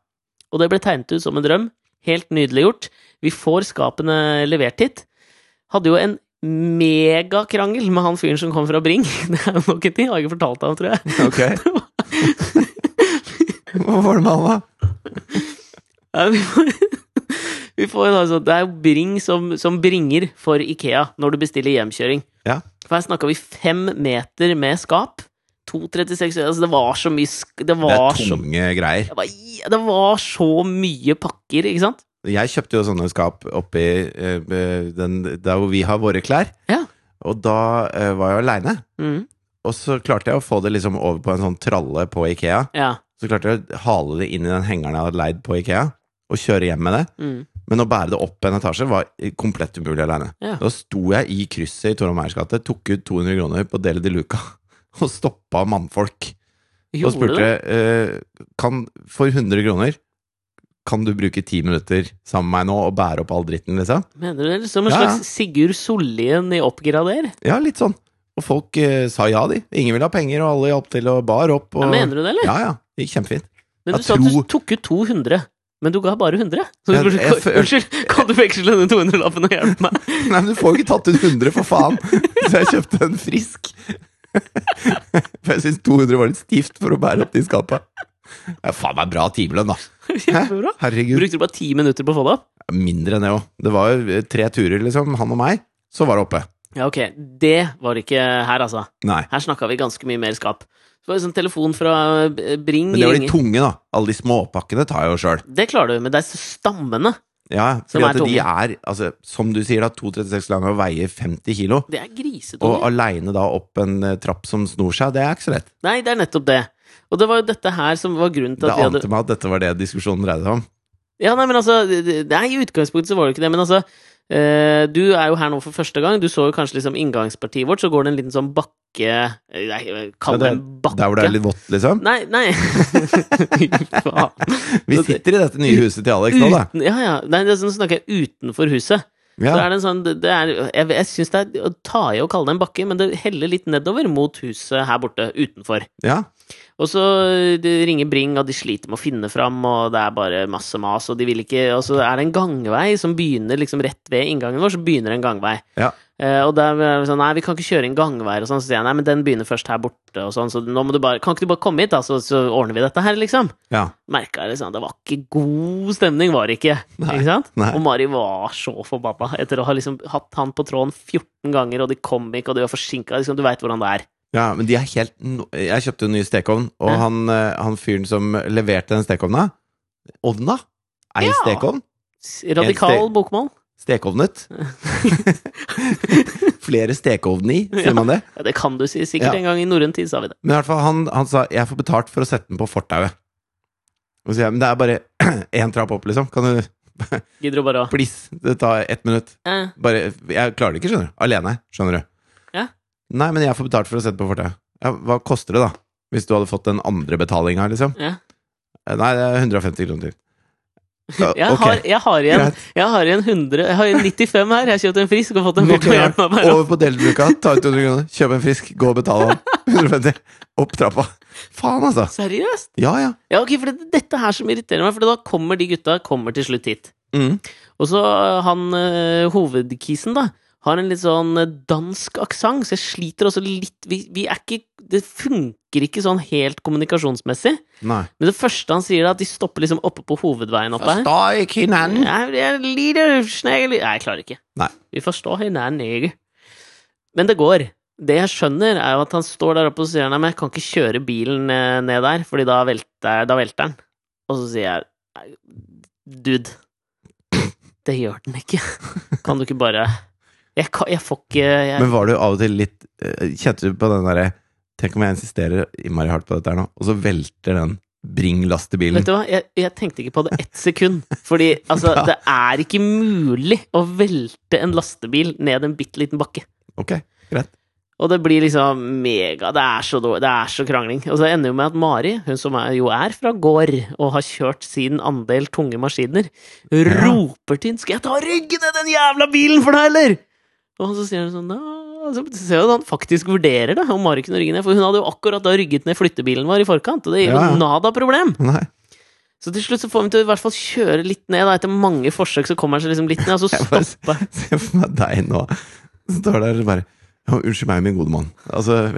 Og det ble tegnet ut som en drøm. Helt nydelig gjort. Vi får skapene levert hit. Hadde jo en megakrangel med han fyren som kom fra Bring. Det er jo nok en ting. Jeg har ikke fortalt ham, tror jeg. Ok. Hva var det med han, da? Ja, vi får, vi får altså, det er jo Bring som, som bringer for Ikea når du bestiller hjemkjøring. Ja. For her snakka vi fem meter med skap. 2,36 Altså, det var så mye Det, var Det er tunge så greier. det var, det var så mye pakker, ikke sant? Jeg kjøpte jo sånne skap oppi eh, den, der hvor vi har våre klær. Ja. Og da eh, var jeg aleine. Mm. Og så klarte jeg å få det liksom over på en sånn tralle på Ikea. Ja. Så klarte jeg å hale det inn i den hengeren jeg hadde leid på Ikea, og kjøre hjem med det. Mm. Men å bære det opp en etasje var komplett umulig aleine. Ja. Da sto jeg i krysset i Torholm Meyers gate, tok ut 200 kroner på Deli de Luca og stoppa mannfolk. Og spurte eh, kan, for 100 kroner kan du bruke ti minutter sammen med meg nå og bære opp all dritten, liksom? Mener du det? Som en Ja, ja. slags Sigurd Sollien i Oppgrader? Ja, litt sånn. Og folk eh, sa ja, de. Ingen ville ha penger, og alle hjalp til og bar opp. Og... Ja, mener du det, eller? Ja, ja. Det gikk kjempefint. Men du jeg sa at du tok ut 200. Men du ga bare 100. Så Jeg- du, jeg unnskyld, kan du veksle denne 200-lappen og hjelpe meg? Nei, men du får jo ikke tatt ut 100, for faen! Så jeg kjøpte en frisk. For jeg syns 200 var litt stivt for å bære opp de skapa. Det er faen meg bra timelønn, da. Herregud. Brukte du bare ti minutter på å få det opp? Mindre enn det òg. Det var jo eh, tre turer, liksom. Han og meg. Så var det oppe. Ja, ok. Det var ikke her, altså. Nei. Her snakka vi ganske mye mer skap. Det var en sånn telefon fra eh, Bring Men det var de tunge, da. Alle de småpakkene tar jeg jo sjøl. Det klarer du, men det er stammene. Ja, er at de er, altså, som du sier, da, 2,36 lange og veier 50 kilo. Det er Og grisetunge. aleine da opp en eh, trapp som snor seg, det er ikke så lett. Nei, det er nettopp det. Og det var jo dette her som var grunnen til Det at hadde ante meg at dette var det diskusjonen dreide seg om. Ja, nei, men altså det- det- Nei, i utgangspunktet så var det ikke det, men altså eh, Du er jo her nå for første gang. Du så jo kanskje liksom inngangspartiet vårt, så går det en liten sånn bakke Nei, kall det en bakke. Der hvor det er litt vått, liksom? Nei, nei Vi sitter i dette nye huset til Alex nå, da. Uten, ja, ja. Nei, det er sånn snakker jeg utenfor huset. Ja. Så er det en sånn det det er, Jeg, jeg syns det er å ta i å kalle det en bakke, men det heller litt nedover mot huset her borte utenfor. ja. Og så eh, ringer Bring, og de sliter med å finne fram, og det er bare masse mas, og de vil ikke Og så er det en gangvei som begynner liksom rett ved inngangen vår, så begynner en gangvei. Ja. Uh, og der er vi sånn Nei, vi kan ikke kjøre inn gangveier og sånn. Så sier jeg nei, men den begynner først her borte, og sånn, så nå må du bare Kan ikke du bare komme hit, da, så, så ordner vi dette her, liksom? ja. Merka liksom Det var ikke god stemning, var det ikke. Nei, ikke sant? nei. Og Mari var så forbanna etter å ha liksom hatt han på tråden 14 ganger, og de kom ikke, og de var forsinka. Liksom, du veit hvordan det er. Ja, men de er helt no Jeg kjøpte en ny stekeovn, og Ja. han, eh, han fyren som leverte den stekeovna Ovna? Ei Ja. stekeovn? Radikal ste bokmål. Stekeovnet? Flere stekeovn i, sier Ja. man det? Ja, det kan du si. Sikkert en gang i norrøn tid sa vi det. Men i hvert fall, han, han sa 'jeg får betalt for å sette den på fortauet'. Og så sier jeg 'men det er bare én trapp opp, liksom'. Kan du Gidder du bare å please, det tar ett minutt'. Bare, jeg klarer det ikke, skjønner du. Alene, skjønner du. Nei, men jeg får betalt for å sette på fortauet. Ja, hva koster det, da? Hvis du hadde fått den andre betalinga, liksom? ja. Eh, Nei, det er 150 kroner til. Ja, Jeg, okay. har, jeg har igjen. Jeg har igjen 100 Jeg har igjen 95 her. Jeg har kjøpt en frisk og fått en bort. Over på delbruka, ta ut 200 kroner, kjøp en frisk, gå og betale han. 150. Opp trappa. Faen, altså. Seriøst? Ja, ja. Ja, ok, for det dette her som irriterer meg, for da kommer de gutta kommer til slutt hit. Mm. Og så han øh, hovedkisen, da, har en litt sånn øh, dansk aksent, så jeg sliter også litt vi, vi er ikke Det funker ikke sånn helt kommunikasjonsmessig. Nei. Men det første han sier, da, at de stopper liksom oppe på hovedveien oppe her. Forstår ikke hinanden. Jeg, lider Nei, jeg klarer ikke. Nei. Vi forstår hinanden. Men det går. Det jeg skjønner, er jo at han står der oppe og sier nei, men jeg kan ikke kjøre bilen eh, ned der, fordi da velter, da velter den. Og så sier jeg dude, det gjør den ikke. Kan du ikke bare Jeg, kan, jeg får ikke jeg, Men var du av og til litt eh, Kjente du på den derre Tenk om jeg insisterer innmari hardt på dette her nå, og så velter den Bring-lastebilen. Vet du hva, jeg, jeg tenkte ikke på det ett sekund. Fordi altså, det er ikke mulig å velte en lastebil ned en bitte liten bakke. Ok, greit. Og det blir liksom mega Det er så, det er så krangling. Og så ender jo med at Mari, hun som er, jo er fra gård og har kjørt sin andel tunge maskiner, roper til henne 'Skal jeg ta ryggen i den jævla bilen for deg, eller?' Og så sier hun sånn Så ser jo at han faktisk vurderer det, om Mari kunne rygge ned. For hun hadde jo akkurat da rygget ned flyttebilen vår i forkant, og det gir jo Ja, ja. nada problem. Nei. Så til slutt så får vi til å i hvert fall kjøre litt ned. Da. Etter mange forsøk så kommer han seg liksom litt ned, og så stopper Se for meg deg nå. Står der bare ja, 'Unnskyld meg, min gode mann'. Altså,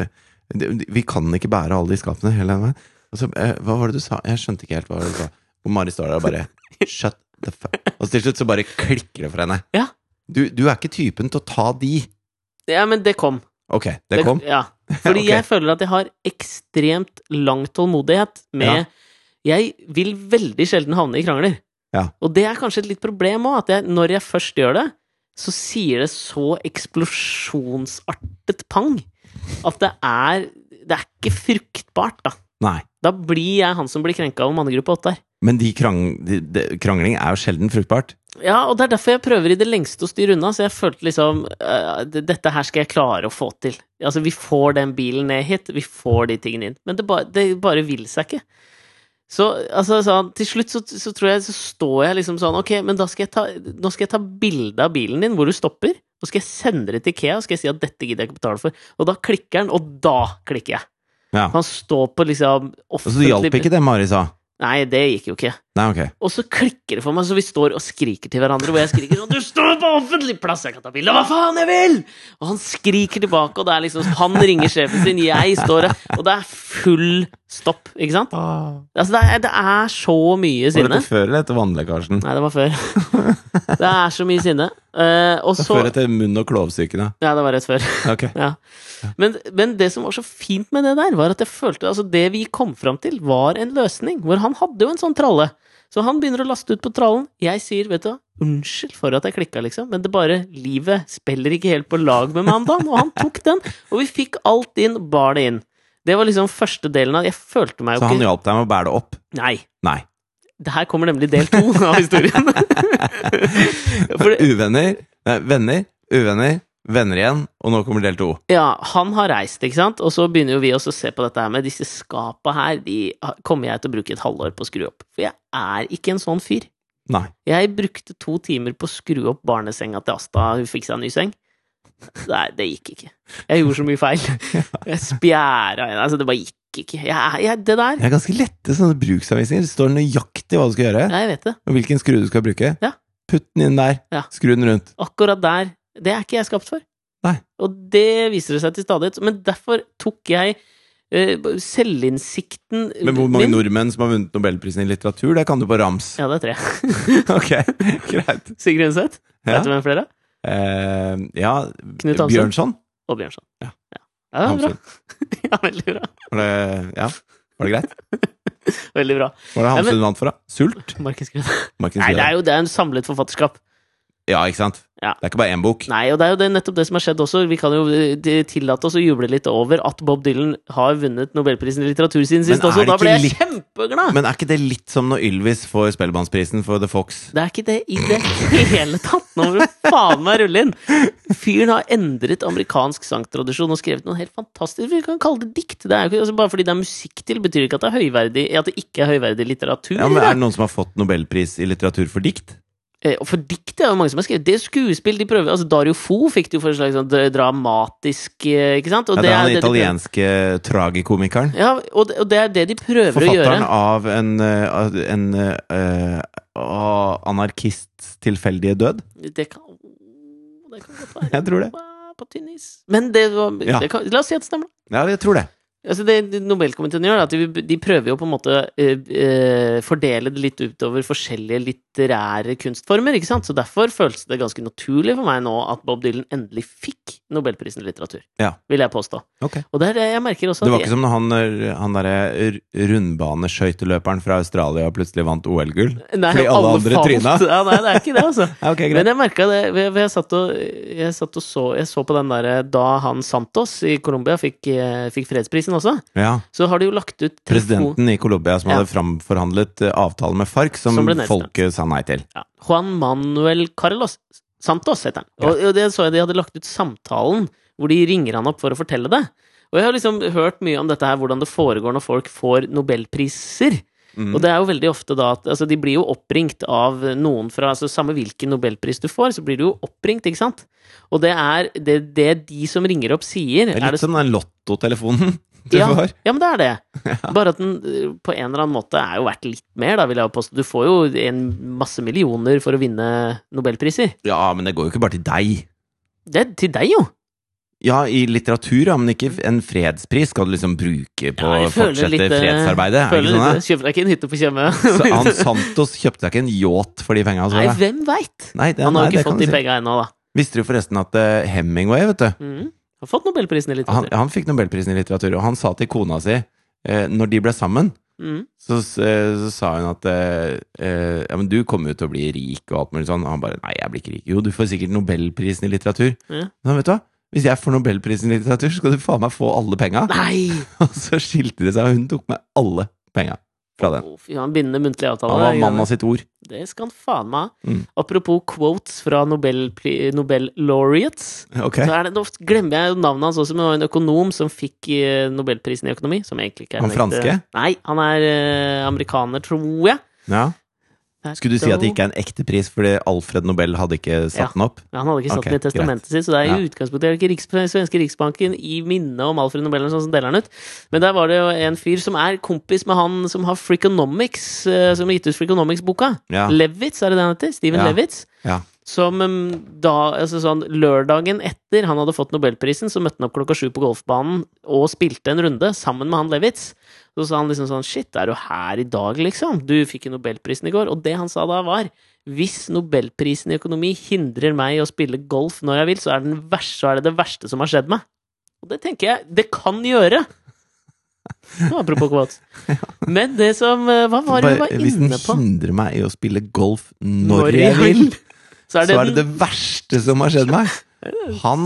vi- kan ikke bære alle de skapene hele veien. Altså, hva var det du sa? Jeg skjønte ikke helt hva du sa. Og Mari står der og bare 'shut the fuck'. Og til slutt så bare klikker det for henne. Ja. Du, du er ikke typen til å ta de. Ja, men det kom. Ok, det kom. Ja. Fordi okay. jeg føler at jeg har ekstremt lang tålmodighet med Jeg vil veldig sjelden havne i krangler. Ja. Og det er kanskje et litt problem òg, at jeg, når jeg først gjør det, så sier det så eksplosjonsartet pang at det er Det er ikke fruktbart, da. Nei. Da blir jeg han som blir krenka over mannegruppe åtte her. Men de krang, de, de, krangling er jo sjelden fruktbart. Ja, og det er derfor jeg prøver i det lengste å styre unna, så jeg følte liksom uh, Dette her skal jeg klare å få til. Altså, vi får den bilen ned hit, vi får de tingene inn. Men det bare, det bare vil seg ikke. Så altså, sånn, til slutt så, så tror jeg så står jeg liksom sånn Ok, men da skal jeg ta, nå skal jeg ta bilde av bilen din hvor du stopper. Og skal jeg sende det til Ikea og skal jeg si at dette gidder jeg ikke betale for. Og da klikker han, og da klikker jeg. Ja. Han står på liksom offentlig så det hjalp ikke det Mari sa. Nei, det gikk jo ikke. Nei, ok. Og så klikker det for meg, så vi står og skriker til hverandre. Hvor jeg skriker sånn 'Du står på offentlig plass! Jeg kan ta bilde! Hva faen jeg vil!' Og han skriker tilbake, og det er liksom Han ringer sjefen sin, jeg står der, og det er full stopp, ikke sant? Altså, det er, det er så mye Var det før eller etter vannlekkasjen? Nei, det var før. Det er så mye sinne. Uh, og så Før etter munn- og klovsykene. Ja, det var rett før. Okay. Ja. Men, men det som var så fint med det der, var at jeg følte Altså, det vi kom fram til, var en løsning. Hvor han hadde jo en sånn tralle. Så han begynner å laste ut på trallen. Jeg sier, vet du unnskyld for at jeg klikka, liksom, men det bare Livet spiller ikke helt på lag med meg om dagen. Og han tok den, og vi fikk alt inn, bar det inn. Det var liksom første delen av Jeg følte meg Så han hjalp deg med å bære det opp? Nei. Nei. Det her kommer nemlig del to av historien. For, Uvenner, nei, venner, uvenner, venner igjen, og nå kommer del to. ja, han har reist, ikke sant? Og så begynner jo vi også å se på dette her med disse skapa her. De kommer jeg til å bruke et halvår på å skru opp. For jeg er ikke en sånn fyr. Nei. Jeg brukte to timer på å skru opp barnesenga til Asta, hun fikk seg en ny seng. Nei, det gikk ikke. Jeg gjorde så mye feil. Jeg spjæra henne. Altså, det bare gikk ikke. Jeg, jeg, det der Det er ganske lette sånne bruksanvisninger. Det står nøyaktig hva du skal gjøre, Ja, jeg vet det. og hvilken skru du skal bruke. Ja. Putt den inn der. Ja. Skru den rundt. Akkurat der. Det er ikke jeg skapt for. Nei. Og det viser det seg til stadighet. Men derfor tok jeg uh, selvinnsikten Men hvor mange min nordmenn som har vunnet Nobelprisen i litteratur, det kan du på rams. Ja, det er tre. ok, greit. Sigrid Undset. Ja. Vet du hvem flere? Uh, ja, Knut. Bjørnson. Og Bjørnson. Ja. Ja. Det var bra. Ja, veldig bra. Var det, ja, var det greit? Veldig bra. Var det Hamsun vant for, da? Sult? Grønn. Nei, det er jo det er en samlet forfatterskap. Ja, ikke sant? Ja. Det er ikke bare én bok. Nei, og det er jo det, nettopp det som har skjedd også. Vi kan jo eh, tillate oss å juble litt over at Bob Dylan har vunnet Nobelprisen i litteratur siden sist også. Da ble jeg litt- kjempeglad! Men er ikke det litt som når Ylvis får Spellemannsprisen for The Fox? Det er ikke det i det hele tatt! Nå må du faen meg rulle inn! Fyren har endret amerikansk sangtradisjon og skrevet noe helt fantastisk. Vi kan kalle det dikt. Det er ikke, altså bare fordi det er musikk til, betyr ikke at det er høyverdig At det ikke er høyverdig litteratur. Ja, men Er det noen som har fått Nobelpris i litteratur for dikt? Eh, for dikt er jo mange som har skrevet. Det er skuespill de prøver Altså Dario Fo fikk det jo for en slags sånn dramatisk eh, Ikke sant? Og Ja, det er han det de italienske tragikomikeren. Ja, og det, og det er det de prøver å gjøre. Forfatteren av en, en, av en uh, anarkists anarkist tilfeldige død. Det kan, det kan godt være. Jeg tror det. Men det var Ja. det kan, La oss si at det stemmer. Ja, jeg tror det. Altså det, Nobelkomiteen gjør, er at de, de prøver jo på en måte uh, uh, fordele det litt utover forskjellige litterære kunstformer, ikke sant? Så derfor føles det ganske naturlig for meg nå at Bob Dylan endelig fikk Nobelprisen i litteratur. Ja. Vil jeg påstå. Okay. Og er det jeg merker også Det var ikke som når han, eh, han derre rundbaneskøyteløperen fra Australia plutselig vant OL-gull. Fordi alle andre falt. tryna. Ja, nei, det er ikke det, altså. okay, greit. Men jeg merka det jeg, jeg, satt og, jeg satt og så Jeg så på den derre da han Santos i Colombia fikk, fikk fredsprisen også, Ja. så har de jo lagt ut Presidenten i Colombia som Ja. hadde framforhandlet Avtalen avtale med FARC, som, Som folket sa nei til. ja, Juan Manuel Carlos Santos heter han. Og, og det så jeg de hadde lagt ut samtalen hvor de ringer han opp for å fortelle det. Og jeg har liksom hørt mye om dette her, hvordan det foregår når folk får nobelpriser. Mm. Og det er jo veldig ofte da at altså, de blir jo oppringt av noen fra altså Samme hvilken nobelpris du får, så blir du jo oppringt, ikke sant? Og det er det, det de som ringer opp, sier Det er litt det, som den lottotelefonen du ja, får. ja, men det er det. Bare at den eh, på en eller annen måte er jo verdt litt mer, da, vil jeg påstå. Du får jo en masse millioner for å vinne nobelpriser. Ja, men det går jo ikke bare til deg. Det er til deg, jo! Ja, i litteratur, ja, men ikke en fredspris skal du liksom bruke på å ja, fortsette litt, eh, fredsarbeidet. Jeg Føler sånn? litt, Kjøper deg ikke en hytte på Tjøme. han Santos kjøpte seg ikke en yacht for de penga. Nei, hvem veit? Han har jo ikke fått de si. penga ennå, da. Visste du forresten at eh, Hemingway, vet du Mhm. Har fått nobelprisen i han, litteratur. han fikk nobelprisen i litteratur, og han sa til kona si, eh, når de ble sammen mm. så, eh, så sa hun at eh, eh, Ja, men du kommer jo til å bli rik og alt mulig sånn. Og han bare Nei, jeg blir ikke rik. Jo, du får sikkert nobelprisen i litteratur. Ja. Men vet du hva? Hvis jeg får nobelprisen i litteratur, så skal du faen meg få alle penga. Og så skilte de seg, og hun tok med alle penga fra den. Oh, fy, han bindende muntlig avtale. Han var det mann av sitt ord. Det skal han faen meg ha. Mm. Apropos quotes fra Nobel, Nobel laureates, Ok. så er det, glemmer jeg navnet hans også, men det var en økonom som fikk eh, Nobelprisen i økonomi. Som egentlig ikke er Han franske? Nei, han er eh, amerikaner, tror jeg. Ja. Skulle du si at det ikke er en ekte pris fordi Alfred Nobel hadde ikke satt Ja. den opp? Ja, han hadde ikke satt okay, den i testamentet sitt, så det er Ja. i utgangspunktet ikke Riks svenske Riksbanken i minne om Alfred Nobel eller sånn som deler den ut. Men der var det jo en fyr som er kompis med han som har Freakonomics, eh, som har gitt ut Freakonomics-boka. Ja. Levitz, er det det han heter? Steven Ja. Levitz. Ja. Som da, altså sånn lørdagen etter han hadde fått Nobelprisen, så møtte han opp klokka sju på golfbanen og spilte en runde sammen med han Levitz. Så sa han liksom sånn Shit, er du her i dag, liksom? Du fikk jo Nobelprisen i går. Og det han sa da, var hvis Nobelprisen i økonomi hindrer meg i å spille golf når jeg vil, så er, den verste, så er det det verste som har skjedd meg. Og det tenker jeg det kan gjøre! Apropos quotes. Men det som eh, Hva var det vi var inne på? hvis den hindrer meg i å spille golf når, jeg vil, Så er det, så er det det verste som har skjedd meg. Han,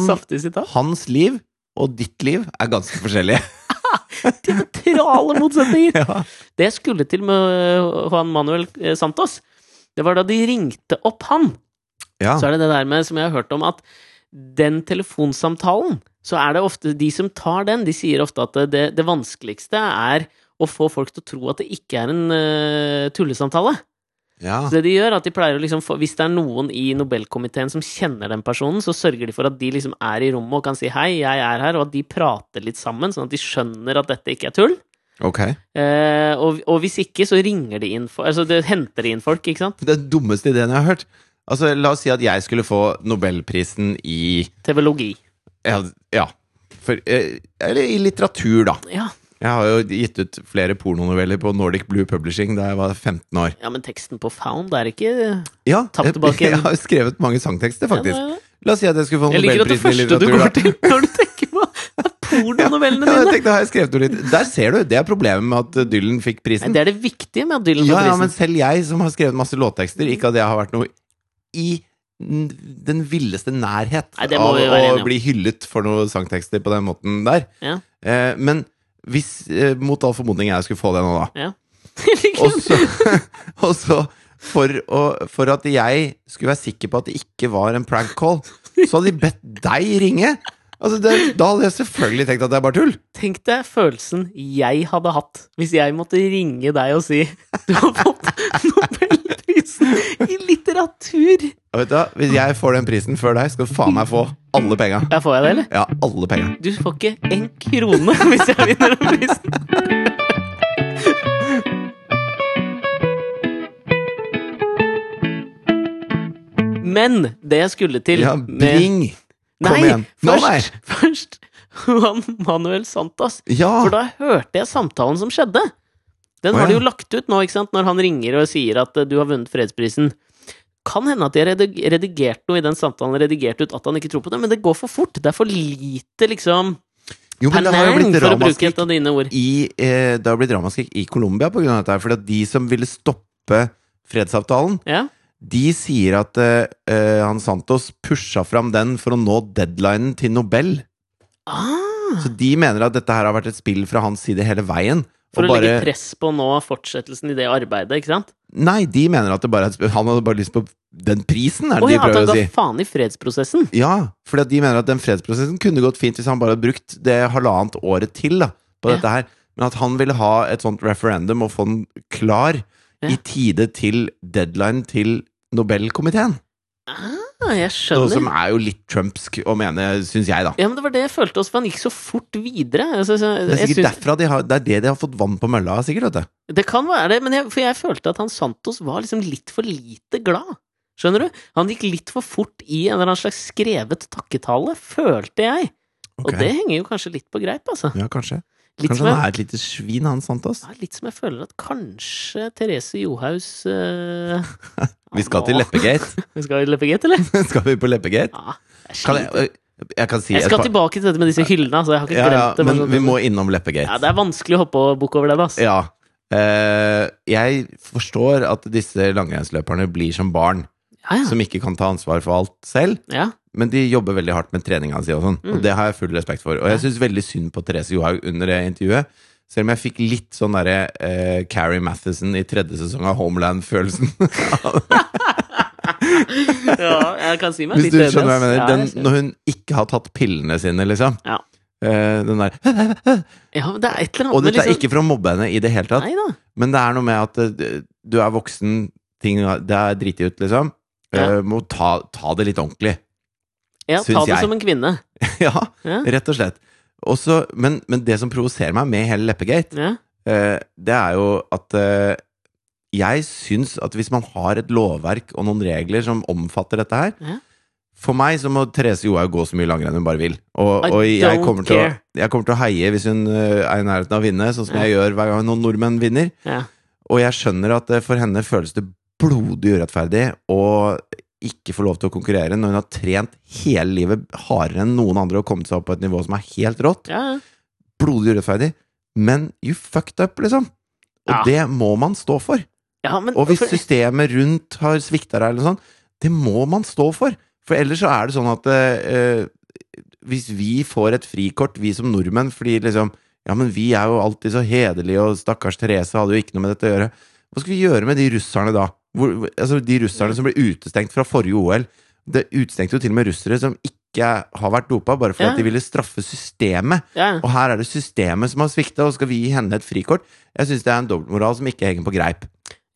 hans liv og ditt liv er ganske forskjellige. Diametrale motsetninger! Ja. Det skulle til med Juan Manuel eh, Santos, det var da de ringte opp han. ja. Så er det det der med, som jeg har hørt om, at den telefonsamtalen, så er det ofte de som tar den, de sier ofte at det, det vanskeligste er å få folk til å tro at det ikke er en uh, tullesamtale. Ja. Så det de gjør, er at de pleier å liksom få, Hvis det er noen i Nobelkomiteen som kjenner den personen, så sørger de for at de liksom er i rommet og kan si 'hei, jeg er her', og at de prater litt sammen, sånn at de skjønner at dette ikke er tull. Ok. Eh, og, og hvis ikke, så ringer de inn for, Altså, det henter de inn folk, ikke sant? Den dummeste ideen jeg har hørt. Altså, La oss si at jeg skulle få Nobelprisen i Teologi. Ja, ja for, eh, eller i litteratur, da. Ja. Jeg har jo gitt ut flere pornonoveller på Nordic Blue Publishing da jeg var 15 år. ja, men teksten på Found er ikke Ja, tapt tilbake jeg jeg har skrevet mange sangtekster, faktisk. Ja, ja, ja. La oss si at jeg skulle få Jeg liker at det første du går til når du tenker på er pornonovellene Ja, jeg dine. tenkte, har jeg Der ser du! Det er problemet med at Dylan fikk Nei, prisen. det er det viktige med at Dylan får Ja, ja, men selv jeg som har skrevet masse låttekster, ikke at jeg har vært noe i den villeste nærhet Nei, av å bli hyllet for noen sangtekster på den måten der. Ja. Eh, men hvis eh, mot all formodning jeg skulle få det nå, da Ja. Og så, og så for, å, for at jeg skulle være sikker på at det ikke var en prank call, så hadde de bedt deg ringe! Altså, det, da hadde jeg selvfølgelig tenkt at det er bare tull. Tenk deg følelsen jeg hadde hatt hvis jeg måtte ringe deg og si Du har fått Nobelprisen i litteratur! Og vet du hva? Hvis jeg får den prisen før deg, skal du faen meg få alle penga. Ja, får jeg det, eller? Ja, alle penga. Du får ikke en krone hvis jeg vinner den prisen. Men det jeg skulle til Ja, med bring! Kom Nei, igjen. Nå, først, først Juan Manuel Santos. Ja! For da hørte jeg samtalen som skjedde. Den har de jo lagt ut nå, ikke sant? når han ringer og sier at eh, du har vunnet fredsprisen. Kan hende at de har redigert noe i den samtalen, redigert ut at han ikke tror på det, men det går for fort. Det er for lite, liksom, Jo, men det har jo blitt ramaskrik i, eh, det har blitt ramaskrik i Colombia på grunn av dette. For de som ville stoppe fredsavtalen, Ja? de sier at eh, eh, han Santos pusha fram den for å nå deadlinen til Nobel. Ah, Så de mener at dette her har vært et spill fra hans side hele veien. For å bare, legge press på nå fortsettelsen i det arbeidet, ikke sant? Nei, de mener at det bare. Han hadde bare lyst på den prisen, er Å det ja, de at prøver han å ga si. faen i fredsprosessen. Ja, fordi de mener at den fredsprosessen kunne gått fint hvis han bare hadde brukt det halvannet året til da, på Ja. dette her. Men at han ville ha et sånt referendum og få den klar Ja. i tide til deadline til Nobelkomiteen. Ah, jeg skjønner. Noe som er jo litt trumpsk å mene, syns jeg, da. Ja, men det var det jeg følte også, for han gikk så fort videre. Altså, så, Det er sikkert synes... derfra de har, det er det de har fått vann på mølla av, sikkert. vet du. Det kan være det, men jeg, for jeg følte at han Santos var liksom litt for lite glad. Skjønner du? Han gikk litt for fort i en eller annen slags skrevet takketale, følte jeg. Og det henger jo kanskje litt på greip, altså. Ja, kanskje. Litt Kanskje han jeg, er et lite svin, han Santos. ja, litt som jeg føler at kanskje Therese Johaus uh, Vi skal til Leppegate. Vi skal til Leppegate, eller? skal vi på Leppegate? Ja, Kan jeg, jeg kan si jeg skal tilbake til dette med disse hyllene, altså. Jeg har ikke ja, ja, det. men vi må innom ja, Leppegate. det er vanskelig å hoppe og bukke over det, altså. Ja. Uh, jeg forstår at disse langrennsløperne blir som barn, Ja, ja. som ikke kan ta ansvar for alt selv. ja. Men de jobber veldig hardt med treninga si, og sånn. Mm. Og det har jeg full respekt for. Og jeg syns veldig synd på Therese Johaug under det intervjuet. Selv om jeg fikk litt sånn derre eh, Carrie Mathison i tredje sesong av Homeland-følelsen. ja, jeg kan si meg Hvis litt du skjønner hva jeg mener. Ja, Den, jeg når hun ikke har tatt pillene sine, liksom. Ja. Uh, den der ja, det er et eller annet Og dette er liksom- ikke for å mobbe henne i det hele tatt, Neida. men det er noe med at uh, du er voksen, ting det er driti ut, liksom. Eh, må ta, ta det litt ordentlig. Ja, ta det jeg. som en kvinne. ja, Ja, rett og slett. Også, men, men det som provoserer meg med hele Leppegate, ja. eh, det er jo at eh, jeg syns at hvis man har et lovverk og noen regler som omfatter dette her Ja. For meg så må Therese Johaug gå så mye langrenn hun bare vil. Og, og jeg, kommer til å, jeg kommer til å heie hvis hun eh, er i nærheten av å vinne, sånn som jeg gjør hver gang noen nordmenn vinner. ja. Og jeg skjønner at for henne føles det blodig urettferdig å ikke får lov til å konkurrere når hun har trent hele livet hardere enn noen andre og kommet seg opp på et nivå som er helt rått. ja. Blodig urettferdig. Men you fucked up, liksom. Og Ja. det må man stå for. ja men, Og hvis for, systemet rundt har svikta deg, eller noe sånt, det må man stå for. For ellers så er det sånn at eh, eh, hvis vi får et frikort, vi som nordmenn, fordi liksom Ja, men vi er jo alltid så hederlige, og stakkars Therese hadde jo ikke noe med dette å gjøre. Hva skal vi gjøre med de russerne da? Hvor, altså De russerne som ble utestengt fra forrige OL. Det utestengte jo til og med russere som ikke har vært dopa, bare fordi Ja. at de ville straffe systemet. Ja, Og her er det systemet som har svikta, og skal vi gi henne et frikort? Jeg syns det er en dobbeltmoral som ikke henger på greip.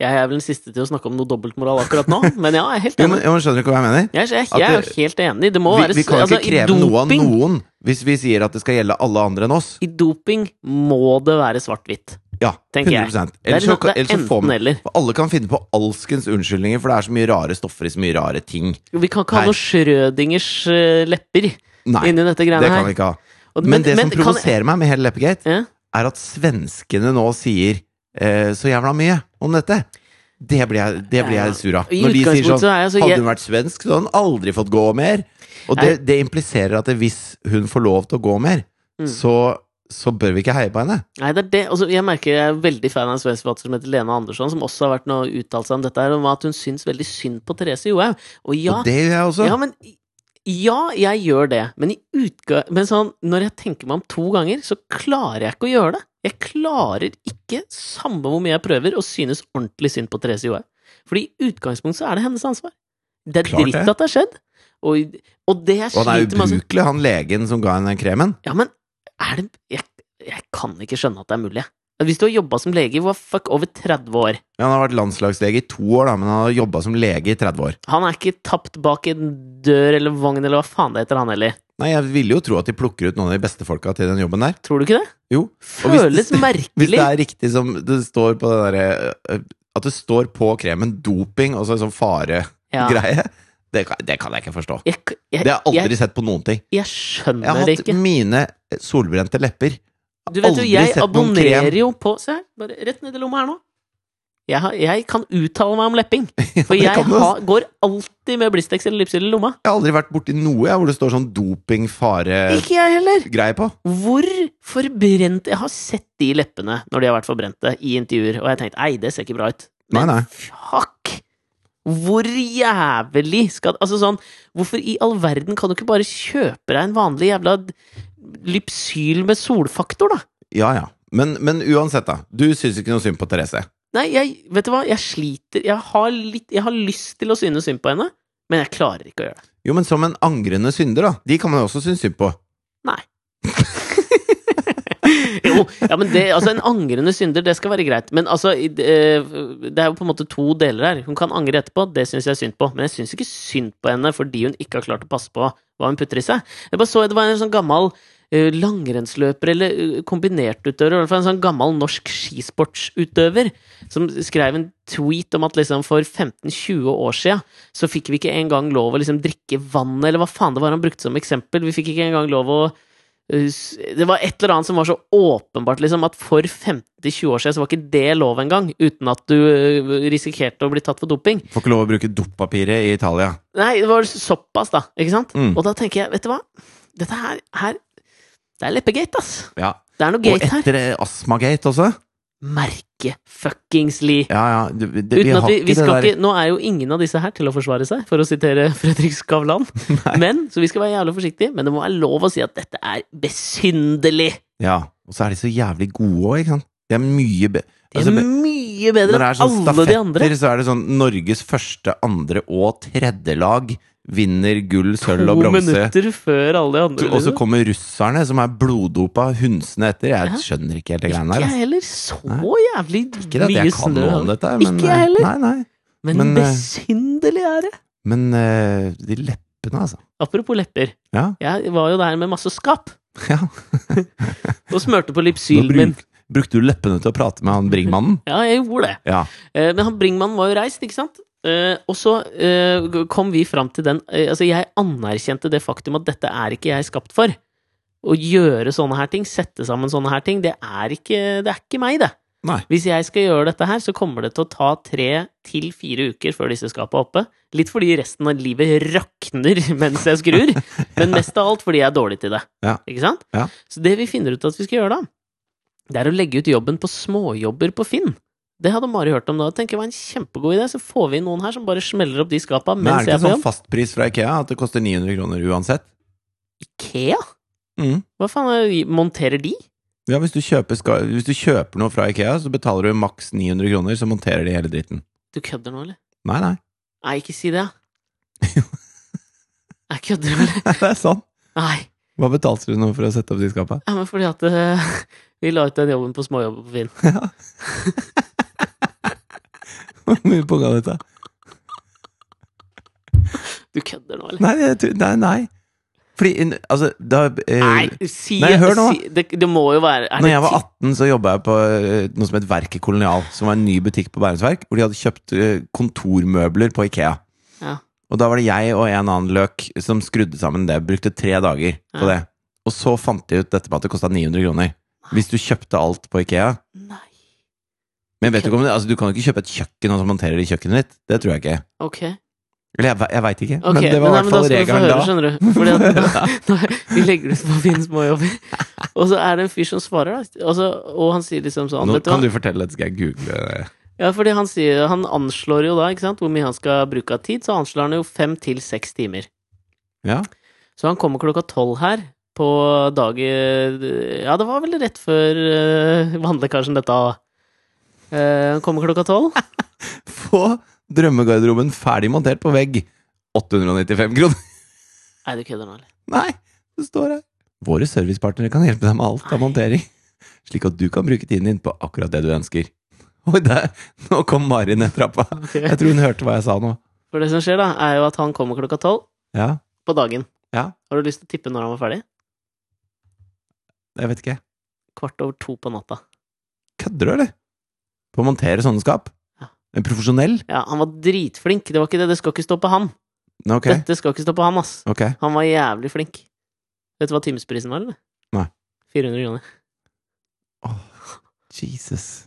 jeg er vel den siste til å snakke om noe dobbeltmoral akkurat nå, men ja, jeg er helt Jo, enig. men, jo, men Skjønner du ikke hva jeg mener? Jeg, jeg, jeg er jo helt enig. Det må Vi, være vi kan altså, ikke kreve noe av noen hvis vi sier at det skal gjelde alle andre enn oss. I doping må det være svart-hvitt, Ja, 100 jeg. Det er, Ellers så, er ellers så får man. Alle kan finne på alskens unnskyldninger, for det er så mye rare stoffer i så mye rare ting. Vi kan ikke ha Her. noe Schrødingers eh, lepper Nei, inni dette det kan vi ikke ha. Og- Men, det som kan- provoserer meg med hele Leppegate, Ja. er at svenskene nå sier eh, så jævla mye om dette. Det blir jeg, det blir jeg sur av. Når de sier sånn så Hadde hun vært svensk, så hadde hun aldri fått gå mer. Og det, det impliserer at det, hvis hun får lov til å gå mer, Mm. så, så bør vi ikke heie på henne. Nei, det er det. Altså, jeg merker jeg er veldig fan av en svensk forfatter som heter Lena Andersson, som også har vært noe uttalt seg om dette her, om at hun syns veldig synd på Therese Johaug. Og ja, Og det gjør jeg også. ja, men ja, jeg gjør det, men, i utga men sånn, når jeg tenker meg om to ganger, så klarer jeg ikke å gjøre det. Jeg klarer ikke, samme hvor mye jeg prøver, å synes ordentlig synd på Therese Johaug. Fordi i utgangspunktet så er det hennes ansvar. Det er Klart dritt det. at det har skjedd. Og, og det jeg Og han er altså- ubrukelig, han legen som ga henne den kremen. Ja, men er det jeg, jeg kan ikke skjønne at det er mulig. Hvis du har jobba som lege i fuck, over 30 år Ja, han har vært landslagslege i to år, da, men han har jobba som lege i 30 år. Han er ikke tapt bak en dør eller vogn eller hva faen det heter, han heller. Nei, jeg ville jo tro at de plukker ut noen av de beste folka til den jobben der. Tror du ikke det? Jo. Hvis det merkelig. Hvis det er riktig som det står på det derre øh, At det står på kremen 'doping' og så en sånn faregreie, Ja. Det, kan- det kan jeg ikke forstå. Jeg, jeg, Det har jeg aldri jeg, sett på noen ting. jeg skjønner Jeg skjønner har hatt mine solbrente lepper. Du vet jo, jeg abonnerer jo på Se her, bare rett ned i lomma her nå. Jeg, har, jeg kan uttale meg om lepping. For ja, jeg har, går alltid med Blistex eller Lipsyl i lomma. Jeg har aldri vært borti noe jeg, hvor det står sånn doping-fare-greie Ikke jeg på. Hvor forbrent Jeg har sett de leppene når de har vært forbrente, i intervjuer, og jeg har tenkt ei, det ser ikke bra ut. Nei, nei. fuck! Hvor jævlig skal Altså sånn, hvorfor i all verden kan du ikke bare kjøpe deg en vanlig jævla Lypsyl med solfaktor, da? Ja, ja. Men, men uansett, da. Du syns ikke noe synd på Therese. Nei, jeg, vet du hva, jeg sliter Jeg har litt Jeg har lyst til å synes synd på henne, men jeg klarer ikke å gjøre det. Jo, men som en angrende synder, da. De kan man jo også synes synd på. Nei. jo, ja, men det, altså en angrende synder, det skal være greit. Men altså, eh, det er jo på en måte to deler her. Hun kan angre etterpå, det syns jeg er synd på. Men jeg syns ikke synd på henne fordi hun ikke har klart å passe på hva hun putter i seg. Jeg bare så det var en sånn gammel eh, langrennsløper eller uh, kombinertutøver, i hvert fall en sånn gammel norsk skisportsutøver, som skrev en tweet om at liksom for 15-20 år sia så fikk vi ikke engang lov å liksom drikke vann, eller hva faen det var han brukte som eksempel. Vi fikk ikke engang lov å Det var et eller annet som var så åpenbart, liksom, at for 50-20 år siden så var ikke det lov engang, uten at du uh, risikerte å bli tatt for doping. Får ikke lov å bruke dopapiret i Italia. Nei, det var såpass, da, ikke sant? Mm. Og da tenker jeg, vet du hva, dette her, her Det er leppegate, ass. Ja. Det er noe gate her. Og etter eh, Astmagate også. Merke fuckingsly. Ja, ja. Det, det, Uten vi at har vi, vi skal det der ikke, nå er jo ingen av disse her til å forsvare seg, for å sitere Fredrik Skavlan. Men, så vi skal være jævlig forsiktige, men det må være lov å si at dette er besynderlig. Ja. Og så er de så jævlig gode òg, ikke sant. De er mye be... Det er Altså, mye bedre Når det er enn sånn alle de andre. stafetter, så er det sånn Norges første, andre og tredje lag vinner gull, sølv og bronse. To minutter før alle de andre. Og så liksom. kommer russerne, som er bloddopa, hunsende etter. Jeg skjønner ikke helt det greiene Ikke jeg altså. heller. Så jævlig mye snø. Ikke at jeg kan noe om dette, men Ikke jeg eh, heller. Nei, nei. Men, Men, eh, besynderlig er det. Men eh, de leppene, altså. Apropos lepper. Ja. Jeg var jo der med masse skap ja. og smurte på lipsylen Lypsylen min. brukte du leppene til å prate med han Bringmannen? Ja, jeg gjorde det. Ja. Men han Bringmannen var jo reist, ikke sant? Eh, og så uh, kom vi fram til den uh, Altså, jeg anerkjente det faktum at dette er ikke jeg skapt for. Å gjøre sånne her ting, sette sammen sånne her ting, det er ikke, det er ikke meg, det. Nei. Hvis jeg skal gjøre dette her, så kommer det til å ta tre til fire uker før disse skapene er oppe. Litt fordi resten av livet rakner mens jeg skrur, men mest av alt fordi jeg er dårlig til det. Ja. Ikke sant? Ja. Så det vi finner ut at vi skal gjøre da, det er å legge ut jobben på småjobber på Finn. Det hadde Mari hørt om da. Tenker jeg var en kjempegod idé. Så får vi inn noen her som bare smeller opp de skapa Men er det ikke sånn fastpris fra Ikea at det koster 900 kroner uansett? Ikea? Mm. Hva faen er- monterer de? Ja, hvis du, kjøper, hvis du kjøper noe fra Ikea, så betaler du maks 900 kroner, så monterer de hele dritten. Du kødder nå, eller? Nei, nei. Nei, ikke si det. Jeg kødder, eller? Nei, det er sånn. Nei. Hva betalte du nå for å sette opp de skapene? Ja, men fordi at uh, vi la ut den jobben på småjobber på Finn. Hvor mye på ga dette? Du kødder nå, eller? Nei, jeg nei, nei. Fordi, altså, da eh, Nei, si Nei, hør nå. Si, det, det må jo være Når jeg var 18, så jobba jeg på eh, noe som het Verket Kolonial, som var en ny butikk på Bærumsverk, hvor de hadde kjøpt eh, kontormøbler på Ikea. Ja. Og da var det jeg og en annen løk som skrudde sammen det. Brukte tre dager på Ja. det. Og så fant de ut dette med at det kosta 900 kroner. Hvis du kjøpte alt på Ikea. Men vet du, ikke om det, altså, du kan jo ikke kjøpe et kjøkken og så monterer i kjøkkenet ditt. Det tror jeg ikke. Ok. Eller jeg, jeg veit ikke. Ok, men det var i nei, hvert men da fall skal du få regelen høre, da. skjønner du. Fordi at nå, vi legger ut på Finn småjobber, og så er det en fyr som svarer, da. Og, og han sier liksom sånn Nå vet du kan du fortelle det, skal jeg google det. Ja, fordi han sier Han anslår jo da, ikke sant, hvor mye han skal bruke av tid, så anslår han jo fem til seks timer. Ja. Så han kommer klokka tolv her på dagen Ja, det var vel rett før uh, vannlekkasjen dette av. Eh, Han kommer klokka tolv. Få drømmegarderoben ferdig montert på vegg. 895 kroner. Nei, du kødder nå, eller? Nei, det står her. Våre servicepartnere kan hjelpe deg med alt av montering, slik at du kan bruke tiden din på akkurat det du ønsker. Oi, der! Nå kom Mari ned trappa. Jeg tror hun hørte hva jeg sa nå. For det som skjer, da, er jo at han kommer klokka tolv Ja, på dagen. Ja. Har du lyst til å tippe når han var ferdig? jeg vet ikke. Kvart over to på natta. Kødder du, eller? På å montere sånne skap? En profesjonell? Ja, han var dritflink. Det var ikke det. Det skal ikke stå på han. Okay. Dette skal ikke stå på han, ass. Okay. Han var jævlig flink. Vet du hva timesprisen var, eller? Nei. 400 kroner. Jesus.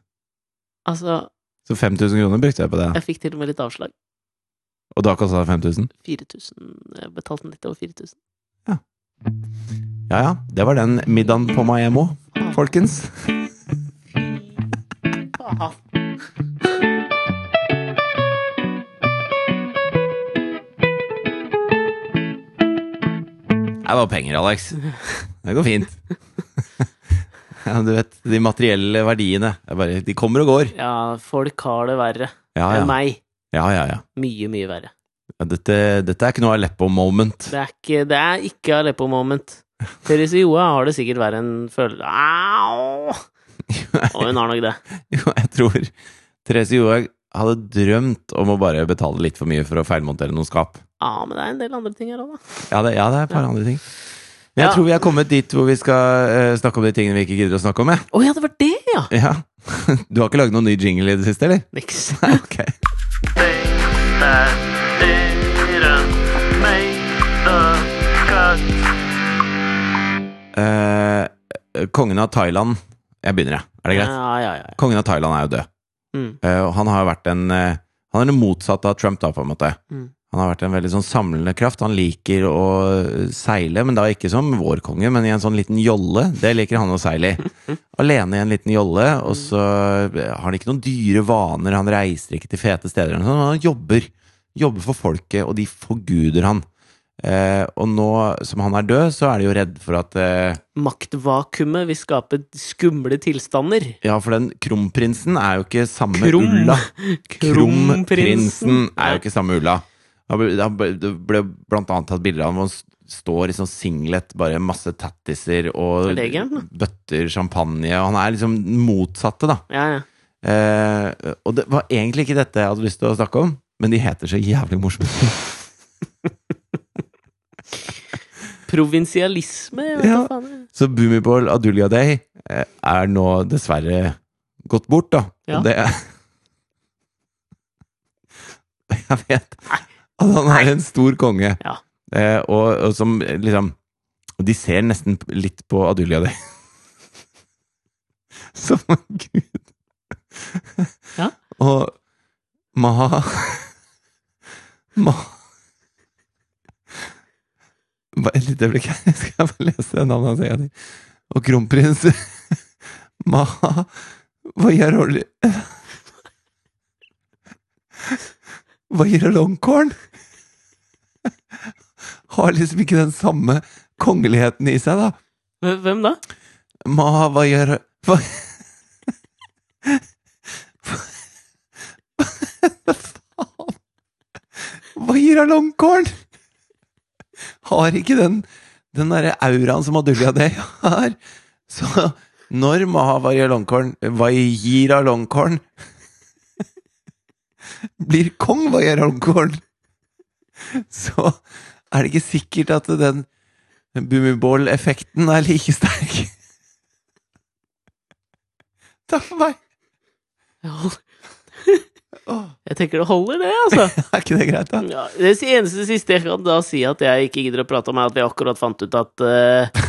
Altså, Så 5000 kroner brukte jeg på det, jeg fikk til og med litt avslag. og da kosta det 5000? 4000. Jeg betalte litt over 4000. Ja ja, ja, det var den middagen på Maiemo, folkens. Faen. Det var penger, Alex. Det går fint. Ja, du vet, de materielle verdiene, er bare, de kommer og går. Ja, folk har det verre Ja, enn ja. meg. ja, ja, ja. Mye, mye verre. ja dette, dette er ikke noe Aleppo-moment. Det er ikke, det er ikke Aleppo-moment. Therese Joa har det sikkert verre enn føler Au! Og hun har nok det. Jo, jeg tror Therese Johaug hadde drømt om å bare betale litt for mye for å feilmontere noen skap. Ja, men det er en del andre ting her òg, da. Ja, det, ja, det er et par andre ting. Men jeg Ja. tror vi er kommet dit hvor vi skal uh, snakke om de tingene vi ikke gidder å snakke om. Jeg. oh, ja, det var det, ja! Ja. Du har ikke laget noen ny jingle i det siste, eller? Niks. Nei, ok. uh, kongen av Thailand Jeg begynner, jeg. Er det greit? Ja, ja, ja. Kongen av Thailand er jo død. Mm. Uh, han har jo vært en Han er det motsatte av Trump, da, på en måte. Mm. Han har vært en veldig sånn samlende kraft. Han liker å seile, men da ikke som vår konge, men i en sånn liten jolle. Det liker han å seile i. Alene i en liten jolle, og så har han ikke noen dyre vaner. Han reiser ikke til fete steder, men han jobber. Jobber for folket, og de forguder han. Eh, og nå som han er død, så er de jo redd for at eh, Maktvakuumet vil skape skumle tilstander. Ja, for den kronprinsen er jo ikke samme Krom. ulla. Kromprinsen Kronprinsen er jo ikke samme ulla. Da ble- Det ble blant annet tatt bilder av ham han står i sånn singlet, bare masse tattiser og Er bøtter champagne. Og han er liksom motsatte, da. Ja, ja. Eh, og det var egentlig ikke dette jeg hadde lyst til å snakke om, men de heter så jævlig morsomt. Provinsialisme, Ja. Så Bhumibol Adulyadeh eh, er nå dessverre gått bort, da. Ja. Og det Jeg vet at han er en stor konge, Ja. eh, og, og som liksom De ser nesten litt på Adulyadeh som en gud. Ja. Og Maha Maha Bare et lite øyeblikk, jeg skal bare lese navnet hans en gang til. Og kronprins Maha Vajirolongkorn har liksom ikke den samme kongeligheten i seg, da. Hvem da? Ma, hva gjør Hva Faen. Hva gir av longcorn? Har ikke den den derre auraen som Adulja Day har. Så når Mahavariya Longcorn Vajira Longcorn blir kong Vajira Longcorn, så er det ikke sikkert at den Bummiball-effekten er like sterk. Takk for meg. Ja, Jeg tenker det holder, det, altså. er ikke det greit, da? Ja, det eneste siste jeg kan da si at jeg ikke gidder å prate om, er at vi akkurat fant ut at uh,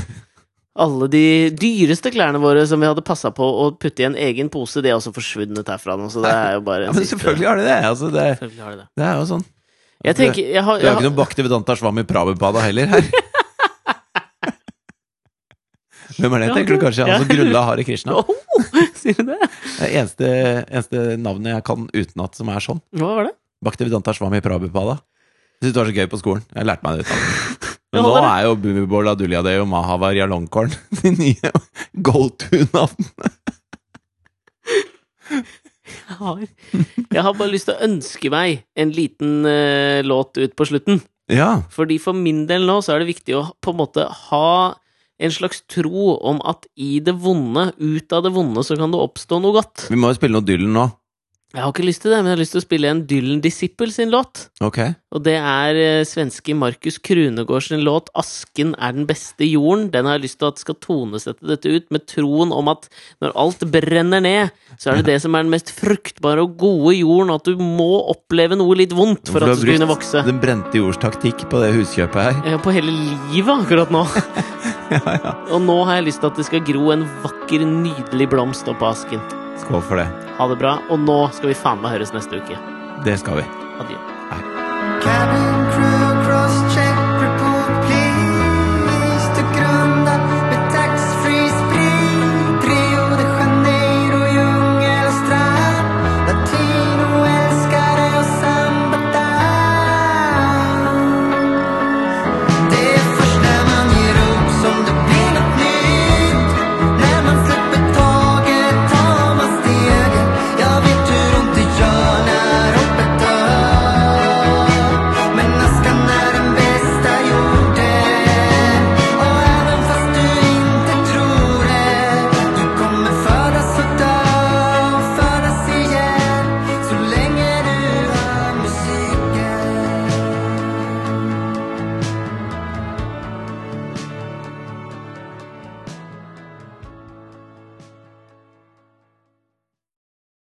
alle de dyreste klærne våre som vi hadde passa på å putte i en egen pose, de er også forsvunnet herfra nå, så det er jo bare Ja, men siste- selvfølgelig har de det. Altså, det, det. det er jo sånn. Jeg tenker jeg har, jeg jo ikke noen noe Bhaktivedanta Swami Prabhupada heller her. Hvem er det, tenker du kanskje? Altså Han som grunnla Hare Krishna? oh, Sier du det? Det er eneste, eneste navnet jeg kan utenat som er sånn. Hva var det? Bhaktivedanta Swami Prabhupada. Jeg syntes det var så gøy på skolen. Jeg lærte meg det ut. Men nå er jo Bumibol Adulyadeh og Mahavar Yalongkorn de nye go to-navn. Jeg har, jeg har bare lyst til å ønske meg en liten uh, låt ut på slutten. Ja. Fordi for min del nå så er det viktig å på en måte ha en slags tro om at i det vonde, ut av det vonde, så kan det oppstå noe godt. Vi må jo spille noe Dylan nå. Jeg har ikke lyst til det, men jeg har lyst til å spille en Dylan Disciple sin låt. Ok. Og det er eh, svenske Markus Krunegård sin låt 'Asken er den beste jorden'. Den har jeg lyst til at skal tonesette dette ut med troen om at når alt brenner ned, så er det det som er den mest fruktbare og gode jorden, og at du må oppleve noe litt vondt for du at det skal kunne vokse. Den brente jords taktikk på det huskjøpet her. Er på hele livet akkurat nå. Ja, ja. Og nå har jeg lyst til at det skal gro en vakker, nydelig blomst oppå asken. Skål for det. Ha det bra. Og nå skal vi faen meg høres neste uke. Det skal vi. Adjø.